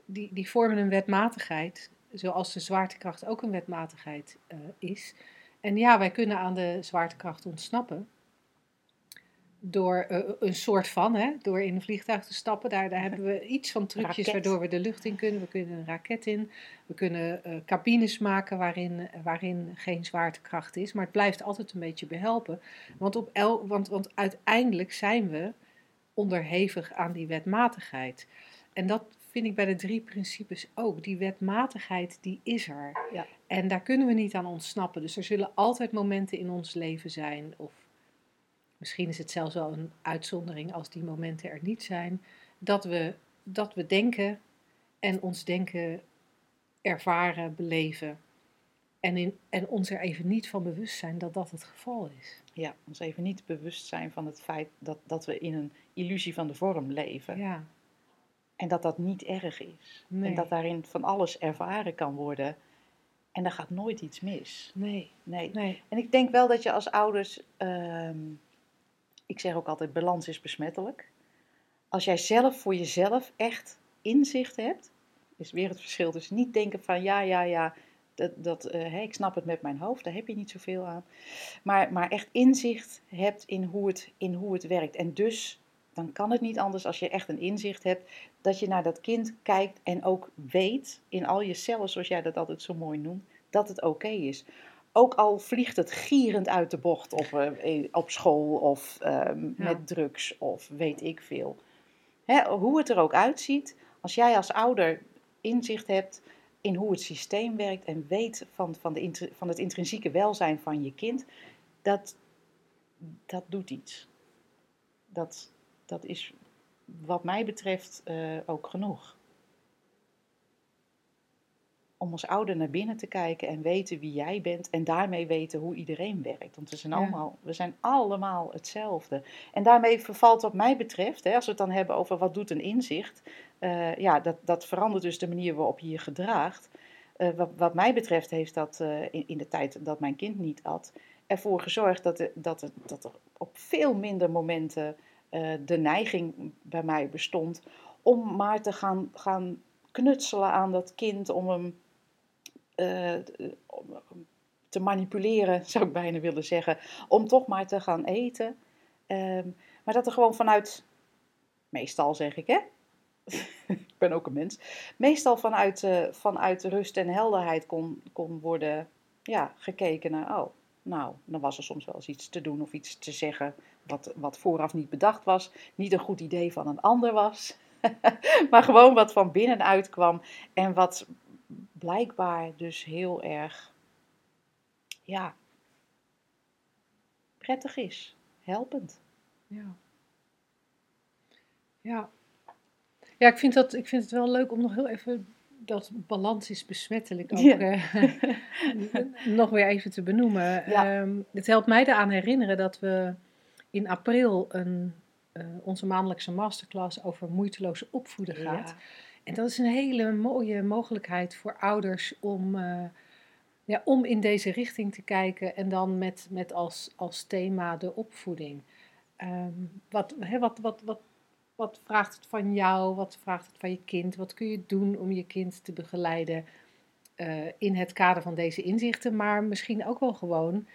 die, die vormen een wetmatigheid, zoals de zwaartekracht ook een wetmatigheid eh, is. En ja, wij kunnen aan de zwaartekracht ontsnappen. Door eh, een soort van, hè, door in een vliegtuig te stappen. Daar, daar hebben we iets van trucjes Raket. waardoor we de lucht in kunnen. We kunnen een raket in. We kunnen eh, cabines maken waarin, waarin geen zwaartekracht is. Maar het blijft altijd een beetje behelpen. Want, op el, want, want uiteindelijk zijn we onderhevig aan die wetmatigheid. En dat vind ik bij de drie principes ook. Die wetmatigheid, die is er. Ja. En daar kunnen we niet aan ontsnappen. Dus er zullen altijd momenten in ons leven zijn, of misschien is het zelfs wel een uitzondering als die momenten er niet zijn, dat we, dat we denken en ons denken ervaren, beleven. En, in, en ons er even niet van bewust zijn dat dat het geval is. Ja, ons even niet bewust zijn van het feit dat, dat we in een illusie van de vorm leven. Ja, En dat dat niet erg is. nee. En dat daarin van alles ervaren kan worden. En daar gaat nooit iets mis. nee, Nee. nee. En ik denk wel dat je als ouders, ehm, ik zeg ook altijd, balans is besmettelijk. Als jij zelf voor jezelf echt inzicht hebt, is weer het verschil tussen niet denken van ja, ja, ja, dat, dat, eh, hè, ik snap het met mijn hoofd, daar heb je niet zoveel aan. Maar, maar echt inzicht hebt in hoe, het, in hoe het werkt. En dus, dan kan het niet anders als je echt een inzicht hebt, dat je naar dat kind kijkt en ook weet, in al je cellen, zoals jij dat altijd zo mooi noemt, dat het oké is. Ook al vliegt het gierend uit de bocht op, eh, op school of ehm, Ja. met drugs of weet ik veel. Hè, hoe het er ook uitziet, als jij als ouder inzicht hebt in hoe het systeem werkt en weet van, van, de, van het intrinsieke welzijn van je kind, dat, dat doet iets. Dat, dat is wat mij betreft eh, ook genoeg. Om als ouder naar binnen te kijken en weten wie jij bent en daarmee weten hoe iedereen werkt. Want we zijn, Ja. allemaal, we zijn allemaal hetzelfde. En daarmee vervalt wat mij betreft, hè, als we het dan hebben over wat doet een inzicht, eh, ja, dat, dat verandert dus de manier waarop je je gedraagt. Eh, wat, wat mij betreft heeft dat eh, in, in de tijd dat mijn kind niet at, ervoor gezorgd dat, er- dat, dat er op veel minder momenten de neiging bij mij bestond om maar te gaan, gaan knutselen aan dat kind, om hem eh, te manipuleren, zou ik bijna willen zeggen, om toch maar te gaan eten. Ehm, maar dat er gewoon vanuit, meestal zeg ik hè, ik ben ook een mens, meestal vanuit, eh, vanuit rust en helderheid kon, kon worden ja, gekeken naar, oh, nou, dan was er soms wel eens iets te doen of iets te zeggen wat, wat vooraf niet bedacht was, niet een goed idee van een ander was, maar gewoon wat van binnenuit kwam en wat blijkbaar dus heel erg, ja, prettig is, helpend. Ja. Ja. Ja, ik vind, dat, ik vind het wel leuk om nog heel even dat balans is besmettelijk ook Ja. eh, nog weer even te benoemen. Ja. Ehm, het helpt mij eraan herinneren dat we in april een, eh, onze maandelijkse masterclass over moeiteloze opvoeden gaat. Ja. En dat is een hele mooie mogelijkheid voor ouders om, eh, ja, om in deze richting te kijken en dan met, met als, als thema de opvoeding. Ehm, wat, wat, wat, wat, wat vraagt het van jou? Wat vraagt het van je kind? Wat kun je doen om je kind te begeleiden eh, in het kader van deze inzichten? Maar misschien ook wel gewoon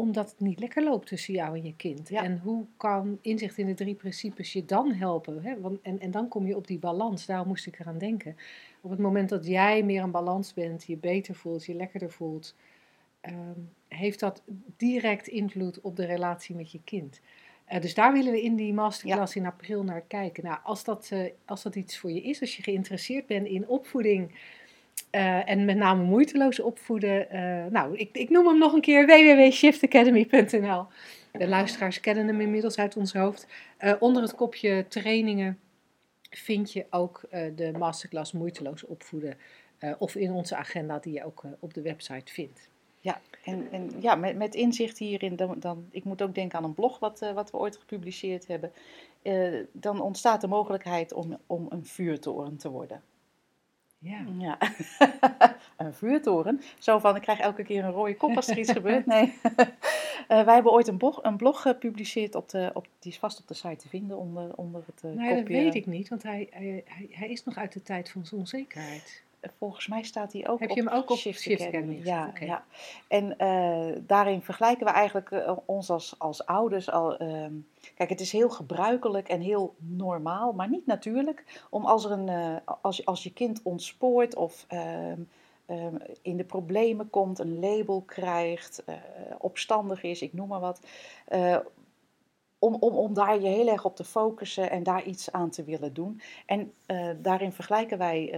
omdat het niet lekker loopt tussen jou en je kind. Ja. En hoe kan inzicht in de drie principes je dan helpen? Hè? Want, en, en dan kom je op die balans. Daarom moest ik eraan denken. Op het moment dat jij meer in balans bent, je beter voelt, je lekkerder voelt, ehm, heeft dat direct invloed op de relatie met je kind. Eh, dus daar willen we in die masterclass in april naar kijken. Nou, als dat, eh, als dat iets voor je is, als je geïnteresseerd bent in opvoeding eh, en met name moeiteloos opvoeden, eh, nou, ik, ik noem hem nog een keer www.shiftacademy.nl. De luisteraars kennen hem inmiddels uit ons hoofd. Eh, onder het kopje trainingen vind je ook de masterclass moeiteloos opvoeden. of in onze agenda die je ook op de website vindt. Ja, en, en ja, met, met inzicht hierin, dan, dan, ik moet ook denken aan een blog wat, wat we ooit gepubliceerd hebben. Dan ontstaat de mogelijkheid om, om een vuurtoren te worden. Ja. Ja, een vuurtoren. Zo van, ik krijg elke keer een rode kop als er iets gebeurt. Nee. Eh, wij hebben ooit een blog, een blog gepubliceerd, op de, op, die is vast op de site te vinden onder, onder het uh, Nee, Nou dat weet ik niet, want hij, hij, hij, hij is nog uit de tijd van zijn onzekerheid. Volgens mij staat hij ook Heb op je hem ook op Shift Shift Academy. Academy Ja, ja. En eh, daarin vergelijken we eigenlijk eh, ons als, als ouders al. ehm, kijk, het is heel gebruikelijk en heel normaal, maar niet natuurlijk. Om als, er een, eh, als, als je kind ontspoort of ehm, ehm, in de problemen komt, een label krijgt, opstandig is, ik noem maar wat. om, om, om daar je heel erg op te focussen en daar iets aan te willen doen. En daarin vergelijken wij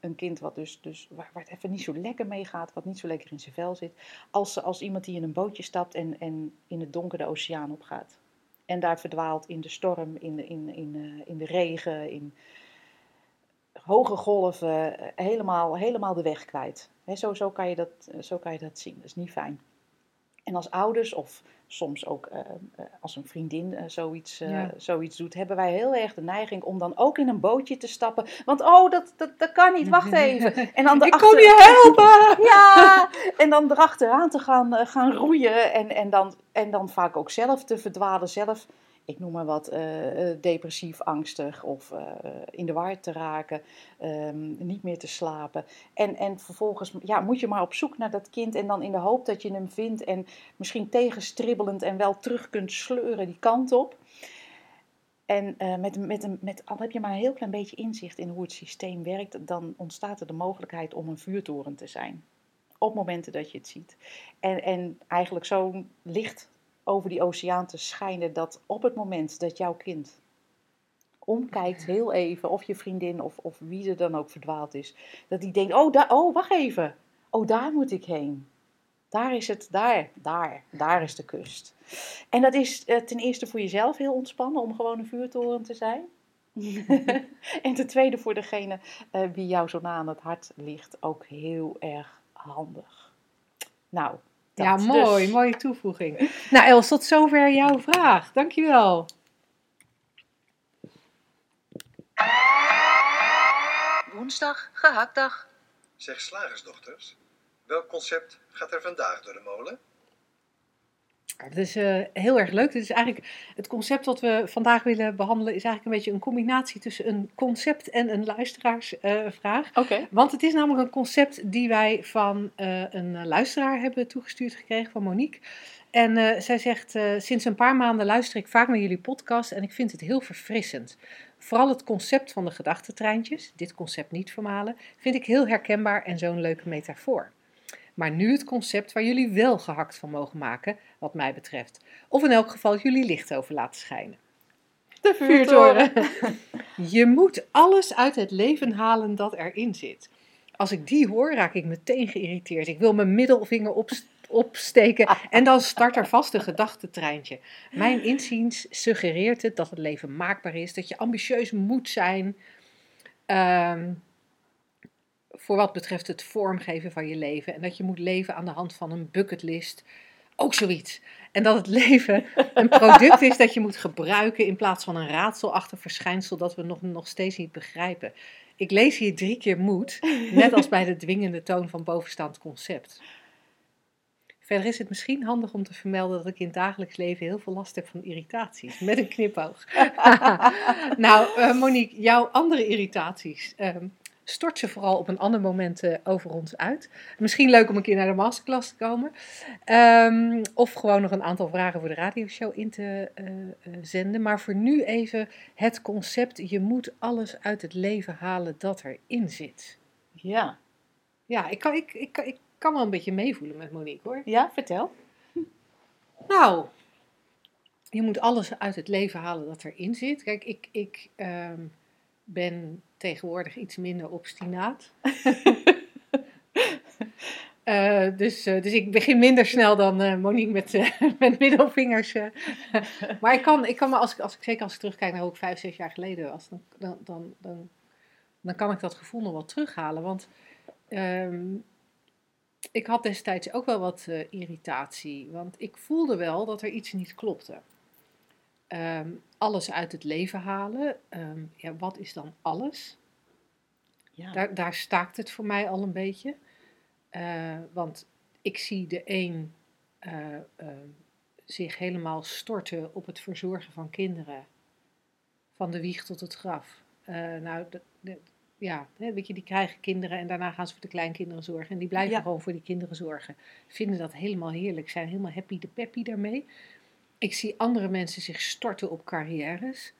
een- kind wat dus, dus waar, het even niet zo lekker mee gaat, wat niet zo lekker in zijn vel zit, als, als iemand die in een bootje stapt en, en in het donker de oceaan opgaat. En daar verdwaalt in de storm, in de, in, in, eh, in de regen, in hoge golven, eh, helemaal, helemaal de weg kwijt. Zo, zo, kan je dat, eh, zo kan je dat zien. Dat is niet fijn. En als ouders, of soms ook eh, eh, als een vriendin eh, zoiets, Ja. zoiets doet, hebben wij heel erg de neiging om dan ook in een bootje te stappen. Want oh, dat, dat, dat kan niet, wacht even. En dan Ik kom je helpen! ja, en dan erachteraan te gaan, gaan roeien en, en, dan, en dan vaak ook zelf te verdwalen, zelf, ik noem maar wat, eh, eh, depressief, angstig of eh, in de war te raken, ehm, niet meer te slapen. En, en vervolgens ja, moet je maar op zoek naar dat kind en dan in de hoop dat je hem vindt en misschien tegenstribbelend en wel terug kunt sleuren die kant op. En eh, met, met, met, al heb je maar een heel klein beetje inzicht in hoe het systeem werkt, dan ontstaat er de mogelijkheid om een vuurtoren te zijn. Op momenten dat je het ziet. En, en eigenlijk zo'n licht over die oceaan te schijnen dat op het moment dat jouw kind omkijkt, heel even, of je vriendin of, of wie er dan ook verdwaald is, dat die denkt, oh, daar, oh, wacht even, oh, daar moet ik heen. Daar is het, daar, daar, daar is de kust. En dat is eh, ten eerste voor jezelf heel ontspannen om gewoon een vuurtoren te zijn. en ten tweede voor degene eh, wie jou zo na aan het hart ligt ook heel erg handig. Nou, dat Ja, mooi, dus. mooie toevoeging. Nou Els, tot zover jouw vraag. Dankjewel. Woensdag, gehaktdag. Zeg slagersdochters, welk concept gaat er vandaag door de molen? Het is eh, heel erg leuk. Dit is eigenlijk het concept wat we vandaag willen behandelen, is eigenlijk een beetje een combinatie tussen een concept en een luisteraarsvraag. Oké. Want het is namelijk een concept die wij van eh, een luisteraar hebben toegestuurd gekregen, van Monique. En eh, zij zegt, eh, sinds een paar maanden luister ik vaak naar jullie podcast en ik vind het heel verfrissend. Vooral het concept van de gedachtentreintjes, dit concept niet vermalen, vind ik heel herkenbaar en zo'n leuke metafoor. Maar nu het concept waar jullie wel gehakt van mogen maken, wat mij betreft. Of in elk geval jullie licht over laten schijnen. De vuurtoren. Je moet alles uit het leven halen dat erin zit. Als ik die hoor, raak ik meteen geïrriteerd. Ik wil mijn middelvinger op, opsteken en dan start er vast een gedachtentreintje. Mijn inziens suggereert het dat het leven maakbaar is, dat je ambitieus moet zijn. Ehm, voor wat betreft het vormgeven van je leven. En dat je moet leven aan de hand van een bucketlist. Ook zoiets. En dat het leven een product is dat je moet gebruiken in plaats van een raadselachtig verschijnsel dat we nog, nog steeds niet begrijpen. Ik lees hier drie keer moed, net als bij de dwingende toon van bovenstaand concept. Verder is het misschien handig om te vermelden dat ik in het dagelijks leven heel veel last heb van irritaties. Met een knipoog. nou, uh, Monique, jouw andere irritaties. Ehm, stort ze vooral op een ander moment uh, over ons uit. Misschien leuk om een keer naar de masterclass te komen. Um, of gewoon nog een aantal vragen voor de radioshow in te uh, zenden. Maar voor nu even het concept: je moet alles uit het leven halen dat erin zit. Ja. Ja, ik kan, ik, ik, ik kan wel een beetje meevoelen met Monique hoor. Ja, vertel. Nou, je moet alles uit het leven halen dat erin zit. Kijk, ik, ik um, ben tegenwoordig iets minder obstinaat. uh, dus, uh, dus ik begin minder snel dan uh, Monique met, met middelvingers. maar ik kan, ik kan me, als ik, als ik, zeker als ik terugkijk naar hoe ik vijf, zes jaar geleden was, dan, dan, dan, dan, dan kan ik dat gevoel nog wel terughalen. Want um, ik had destijds ook wel wat irritatie. Want ik voelde wel dat er iets niet klopte. Um, alles uit het leven halen. Um, ja, wat is dan alles? Ja. Daar, daar, staakt het voor mij al een beetje. Uh, want ik zie de een uh, uh, zich helemaal storten op het verzorgen van kinderen. Van de wieg tot het graf. nou, de, de, ja, weet je, die krijgen kinderen en daarna gaan ze voor de kleinkinderen zorgen. En die blijven ja. gewoon voor die kinderen zorgen. Vinden dat helemaal heerlijk, zijn helemaal happy de peppy daarmee. Ik zie andere mensen zich storten op carrières.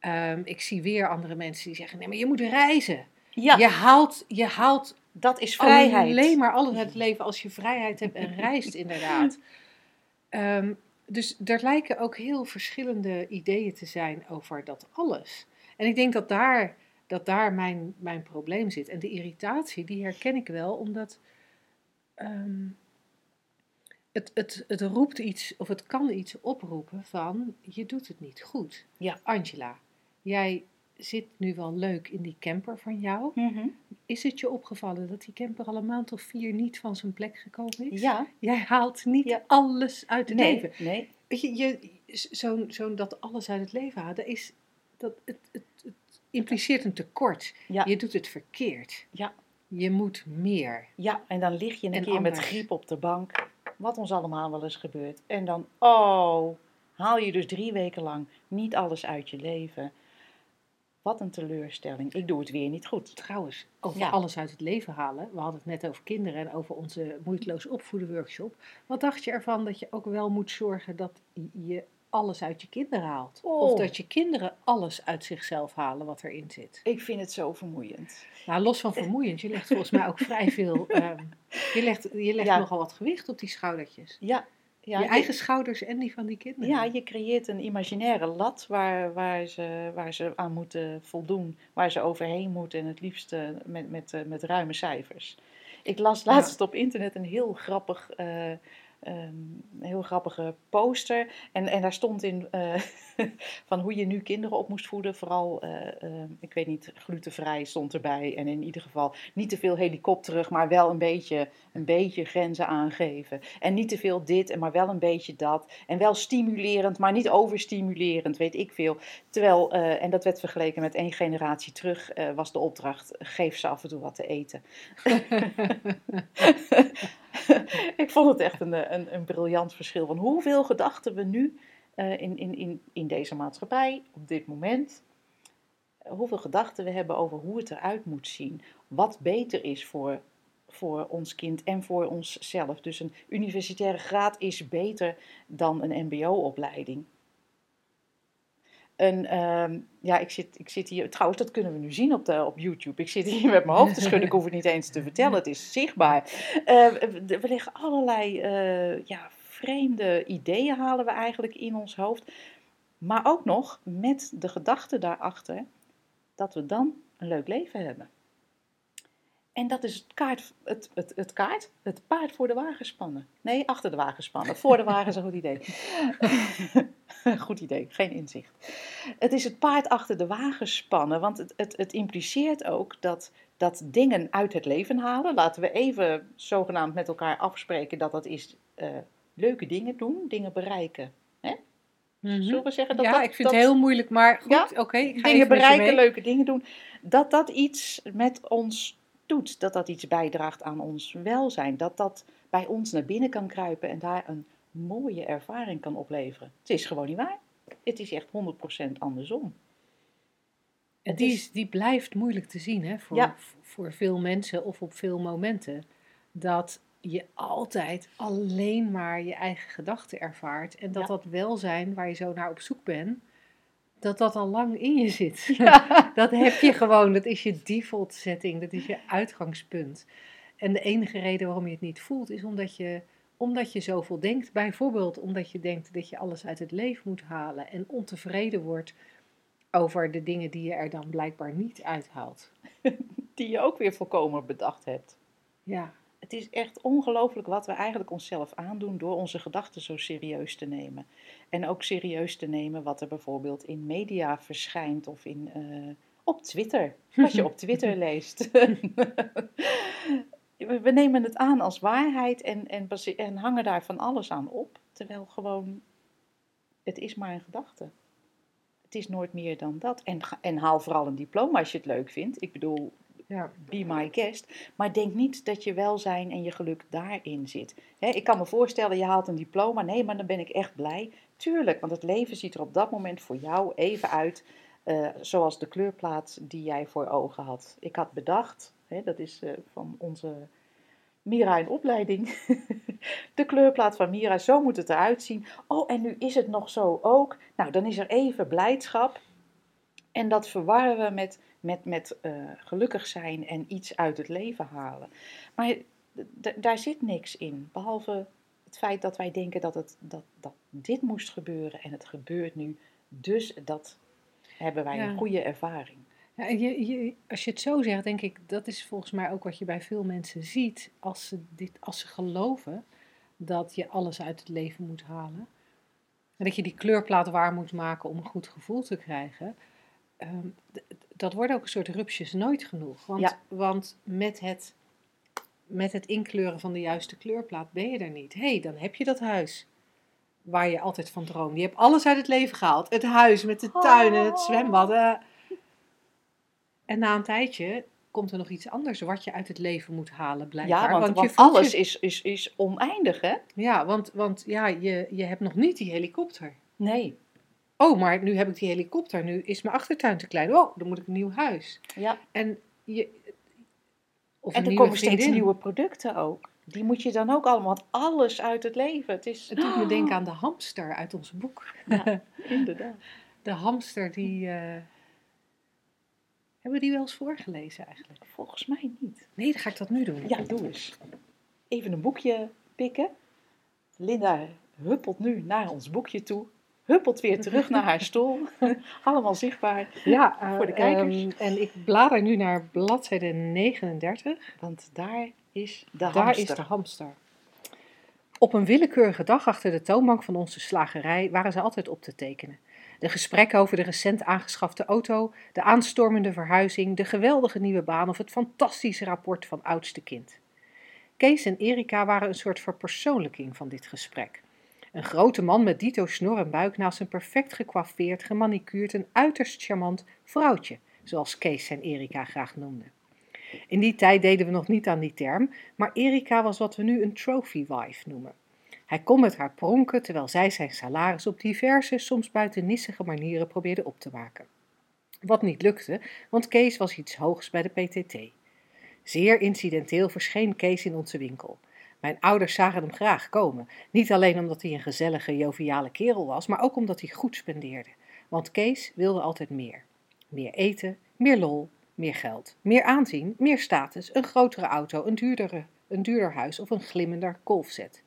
Um, ik zie weer andere mensen die zeggen: nee, maar je moet reizen. Ja. Je haalt, je haalt dat is vrijheid. alleen maar alles uit het leven als je vrijheid hebt en reist, inderdaad. Um, dus er lijken ook heel verschillende ideeën te zijn over dat alles. En ik denk dat daar, dat daar mijn, mijn probleem zit. En de irritatie, die herken ik wel, omdat. Um, het, het, het roept iets, of het kan iets oproepen van, je doet het niet goed. Ja. Angela, jij zit nu wel leuk in die camper van jou. Mm -hmm. Is het je opgevallen dat die camper al een maand of vier niet van zijn plek gekomen is? Ja. Jij haalt niet ja. alles uit het nee, leven. Nee, Weet je, je zo'n zo dat alles uit het leven halen, is, dat, het, het, het impliceert een tekort. Ja. Je doet het verkeerd. Ja. Je moet meer. Ja, en dan lig je een En keer met griep op de bank. Wat ons allemaal wel eens gebeurt. En dan, oh, haal je dus drie weken lang niet alles uit je leven. Wat een teleurstelling. Ik doe het weer niet goed. Trouwens, over Ja. alles uit het leven halen. We hadden het net over kinderen en over onze moeiteloos opvoeden workshop. Wat dacht je ervan dat je ook wel moet zorgen dat je alles uit je kinderen haalt? Oh. Of dat je kinderen alles uit zichzelf halen wat erin zit? Ik vind het zo vermoeiend. Nou, los van vermoeiend, je legt volgens mij ook vrij veel. ehm, je legt, je legt Ja. nogal wat gewicht op die schoudertjes. Ja, ja je eigen schouders en die van die kinderen. Ja, je creëert een imaginaire lat waar, waar, ze, waar ze aan moeten voldoen, waar ze overheen moeten en het liefst met, met, eh, met ruime cijfers. Ik las Ja. laatst op internet een heel grappig. eh, ehm, een heel grappige poster. En, en daar stond in eh, van hoe je nu kinderen op moest voeden. Vooral, eh, eh, ik weet niet, glutenvrij stond erbij. En in ieder geval niet te veel helikopterig, maar wel een beetje, een beetje grenzen aangeven. En niet te veel dit, en maar wel een beetje dat. En wel stimulerend, maar niet overstimulerend, weet ik veel. Terwijl, en dat werd vergeleken met één generatie terug, was de opdracht: geef ze af en toe wat te eten. ik vond het echt een, een, een briljant verschil van hoeveel gedachten we nu eh, in, in, in, in deze maatschappij, op dit moment, eh, hoeveel gedachten we hebben over hoe het eruit moet zien. Wat beter is voor, voor ons kind en voor onszelf. Dus een universitaire graad is beter dan een MBO-opleiding. Een, ehm, ja, ik zit, ik zit hier, trouwens, dat kunnen we nu zien op, de, op YouTube. Ik zit hier met mijn hoofd te schudden, ik hoef het niet eens te vertellen, het is zichtbaar. Eh, we we leggen allerlei eh, ja, vreemde ideeën, halen we eigenlijk in ons hoofd. Maar ook nog met de gedachte daarachter dat we dan een leuk leven hebben. En dat is het, kaart, het, het, het kaart, het paard voor de wagen spannen. Nee, achter de wagen spannen. Voor de wagen is een goed idee. goed idee, geen inzicht. Het is het paard achter de wagen spannen, want het, het, het impliceert ook dat, dat dingen uit het leven halen. Laten we even zogenaamd met elkaar afspreken dat dat is eh, leuke dingen doen, dingen bereiken. Hè? Zullen we zeggen dat Mhm. ja, dat, ik vind dat het heel moeilijk, maar goed, Ja? oké. dingen bereiken, leuke dingen doen, dat dat iets met ons doet. Dat dat iets bijdraagt aan ons welzijn. Dat dat bij ons naar binnen kan kruipen en daar een mooie ervaring kan opleveren. Het is gewoon niet waar. Het is echt 100% andersom. En die, is, die blijft moeilijk te zien hè, voor, Ja. voor veel mensen of op veel momenten. Dat je altijd alleen maar je eigen gedachten ervaart. En dat Ja. dat welzijn waar je zo naar op zoek bent, dat dat al lang in je zit. Ja. dat heb je gewoon, dat is je default setting, dat is je uitgangspunt. En de enige reden waarom je het niet voelt, is omdat je, omdat je zoveel denkt. Bijvoorbeeld omdat je denkt dat je alles uit het leven moet halen en ontevreden wordt over de dingen die je er dan blijkbaar niet uithaalt. Die je ook weer volkomen bedacht hebt. Ja, Het is echt ongelooflijk wat we eigenlijk onszelf aandoen door onze gedachten zo serieus te nemen. En ook serieus te nemen wat er bijvoorbeeld in media verschijnt of in, eh, op Twitter. Wat je op Twitter leest. we nemen het aan als waarheid en, en, en hangen daar van alles aan op. Terwijl gewoon, het is maar een gedachte. Het is nooit meer dan dat. En, en haal vooral een diploma als je het leuk vindt. Ik bedoel, ja. be my guest. Maar denk niet dat je welzijn en je geluk daarin zit. Ik kan me voorstellen, je haalt een diploma. Nee, maar dan ben ik echt blij. Tuurlijk, want het leven ziet er op dat moment voor jou even uit. eh, zoals de kleurplaat die jij voor ogen had. Ik had bedacht, hè, dat is eh, van onze Mira in opleiding. de kleurplaat van Mira, zo moet het eruit zien. Oh, en nu is het nog zo ook. Nou, dan is er even blijdschap. En dat verwarren we met met, met eh, gelukkig zijn en iets uit het leven halen. Maar daar zit niks in, behalve het feit dat wij denken dat, het, dat, dat dit moest gebeuren en het gebeurt nu. Dus dat hebben wij Ja. een goede ervaring. Ja, je, je, als je het zo zegt, denk ik, dat is volgens mij ook wat je bij veel mensen ziet. Als ze, dit, als ze geloven dat je alles uit het leven moet halen. En dat je die kleurplaat waar moet maken om een goed gevoel te krijgen. ehm, dat wordt ook een soort rupsjes nooit genoeg. Want, Ja. want met, het, met het inkleuren van de juiste kleurplaat ben je er niet. Hé, hey, dan heb je dat huis waar je altijd van droomt. Je hebt alles uit het leven gehaald. Het huis met de tuin en het zwembad. En na een tijdje komt er nog iets anders wat je uit het leven moet halen, blijkbaar. Ja, want, alles je- is, is, is oneindig, hè? Ja, want, want ja, je, je hebt nog niet die helikopter. Nee. Oh, maar nu heb ik die helikopter. Nu is mijn achtertuin te klein. Oh, dan moet ik een nieuw huis. Ja. En, je, of En er komen steeds nieuwe producten ook. Die moet je dan ook allemaal, want alles uit het leven. Het is, Het doet me denken aan de hamster uit ons boek. Ja, inderdaad. De hamster die... eh, Hebben we die wel eens voorgelezen eigenlijk? Volgens mij niet. Nee, dan ga ik dat nu doen. Ja, doe eens. Even een boekje pikken. Linda huppelt nu naar ons boekje toe. Huppelt weer terug naar haar stoel. Allemaal zichtbaar. Ja, eh, Voor de kijkers. ehm, en ik blader nu naar bladzijde 39. Want daar is de Daar hamster. is de hamster. Op een willekeurige dag achter de toonbank van onze slagerij waren ze altijd op te tekenen. De gesprekken over de recent aangeschafte auto, de aanstormende verhuizing, de geweldige nieuwe baan of het fantastische rapport van oudste kind. Kees en Erika waren een soort verpersoonlijking van dit gesprek. Een grote man met dito snor en buik naast een perfect gecoiffeerd, gemanicuurd en uiterst charmant vrouwtje, zoals Kees en Erika graag noemden. In die tijd deden we nog niet aan die term, maar Erika was wat we nu een trophy wife noemen. Hij kon met haar pronken terwijl zij zijn salaris op diverse, soms buitennissige manieren probeerde op te maken. Wat niet lukte, want Kees was iets hoogs bij de PTT. Zeer incidenteel verscheen Kees in onze winkel. Mijn ouders zagen hem graag komen. Niet alleen omdat hij een gezellige, joviale kerel was, maar ook omdat hij goed spendeerde. Want Kees wilde altijd meer. Meer eten, meer lol, meer geld, meer aanzien, meer status, een grotere auto, een duurdere, een duurder huis of een glimmender golfset.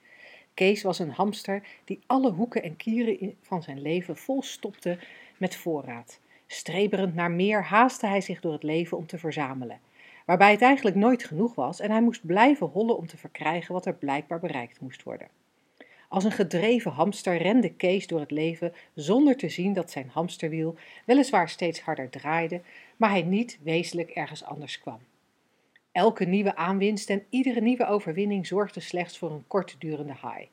Kees was een hamster die alle hoeken en kieren van zijn leven vol stopte met voorraad. Streberend naar meer haastte hij zich door het leven om te verzamelen waarbij het eigenlijk nooit genoeg was en hij moest blijven hollen om te verkrijgen wat er blijkbaar bereikt moest worden. Als een gedreven hamster rende Kees door het leven zonder te zien dat zijn hamsterwiel weliswaar steeds harder draaide, maar hij niet wezenlijk ergens anders kwam. Elke nieuwe aanwinst en iedere nieuwe overwinning zorgde slechts voor een kortdurende high.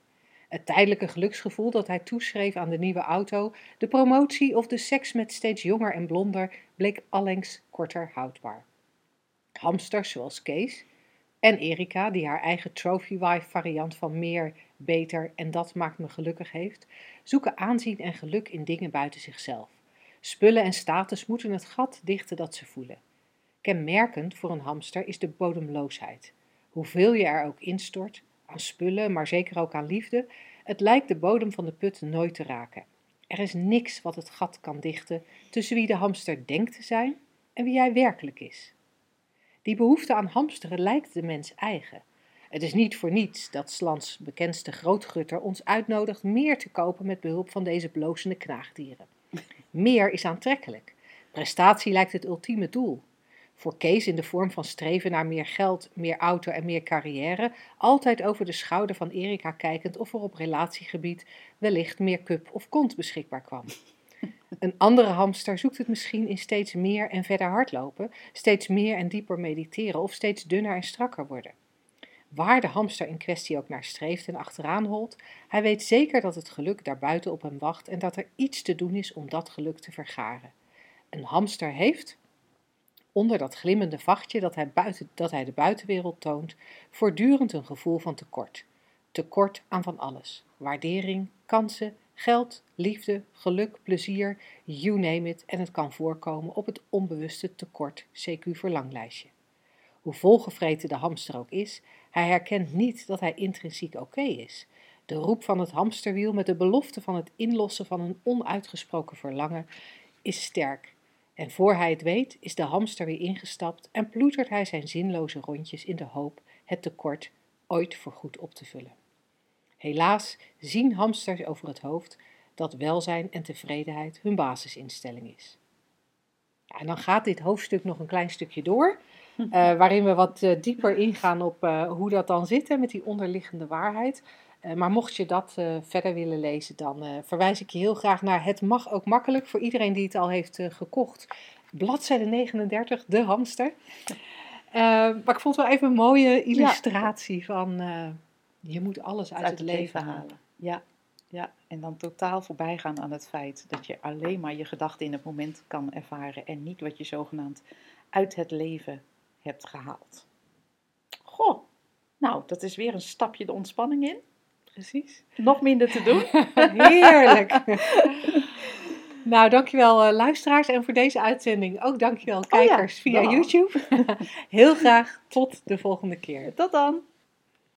Het tijdelijke geluksgevoel dat hij toeschreef aan de nieuwe auto, de promotie of de seks met steeds jonger en blonder bleek allengs korter houdbaar. Hamsters zoals Kees en Erika, die haar eigen Trophy Wife variant van meer, beter en dat maakt me gelukkig heeft, zoeken aanzien en geluk in dingen buiten zichzelf. Spullen en status moeten het gat dichten dat ze voelen. Kenmerkend voor een hamster is de bodemloosheid. Hoeveel je er ook instort, aan spullen, maar zeker ook aan liefde, het lijkt de bodem van de put nooit te raken. Er is niks wat het gat kan dichten tussen wie de hamster denkt te zijn en wie hij werkelijk is. Die behoefte aan hamsteren lijkt de mens eigen. Het is niet voor niets dat Slans bekendste grootgutter ons uitnodigt meer te kopen met behulp van deze blozende knaagdieren. Meer is aantrekkelijk. Prestatie lijkt het ultieme doel. Voor Kees in de vorm van streven naar meer geld, meer auto en meer carrière, altijd over de schouder van Erika kijkend of er op relatiegebied wellicht meer cup of kont beschikbaar kwam. Een andere hamster zoekt het misschien in steeds meer en verder hardlopen, steeds meer en dieper mediteren of steeds dunner en strakker worden. Waar de hamster in kwestie ook naar streeft en achteraan holt, hij weet zeker dat het geluk daarbuiten op hem wacht en dat er iets te doen is om dat geluk te vergaren. Een hamster heeft, onder dat glimmende vachtje dat hij, buiten, dat hij de buitenwereld toont, voortdurend een gevoel van tekort. Tekort aan van alles: waardering, kansen, Geld, liefde, geluk, plezier, you name it, en het kan voorkomen op het onbewuste tekort CQ verlanglijstje. Hoe volgevreten de hamster ook is, hij herkent niet dat hij intrinsiek oké is. De roep van het hamsterwiel met de belofte van het inlossen van een onuitgesproken verlangen is sterk. En voor hij het weet, is de hamster weer ingestapt en ploetert hij zijn zinloze rondjes in de hoop het tekort ooit voorgoed op te vullen. Helaas zien hamsters over het hoofd dat welzijn en tevredenheid hun basisinstelling is. Ja, en dan gaat dit hoofdstuk nog een klein stukje door, uh, waarin we wat uh, dieper ingaan op uh, hoe dat dan zit hè, met die onderliggende waarheid. Maar mocht je dat verder willen lezen, dan verwijs ik je heel graag naar Het Mag Ook Makkelijk, voor iedereen die het al heeft gekocht. Bladzijde 39, De Hamster. maar ik vond het wel even een mooie illustratie ja. van je moet alles uit, het, leven, halen. Ja, ja, en dan totaal voorbij gaan aan het feit dat je alleen maar je gedachten in het moment kan ervaren en niet wat je zogenaamd uit het leven hebt gehaald. Goh, nou, dat is weer een stapje de ontspanning in. Precies. Nog minder te doen. Heerlijk. nou, dankjewel uh, luisteraars en voor deze uitzending ook dankjewel kijkers oh ja, via YouTube. Heel graag tot de volgende keer. Tot dan.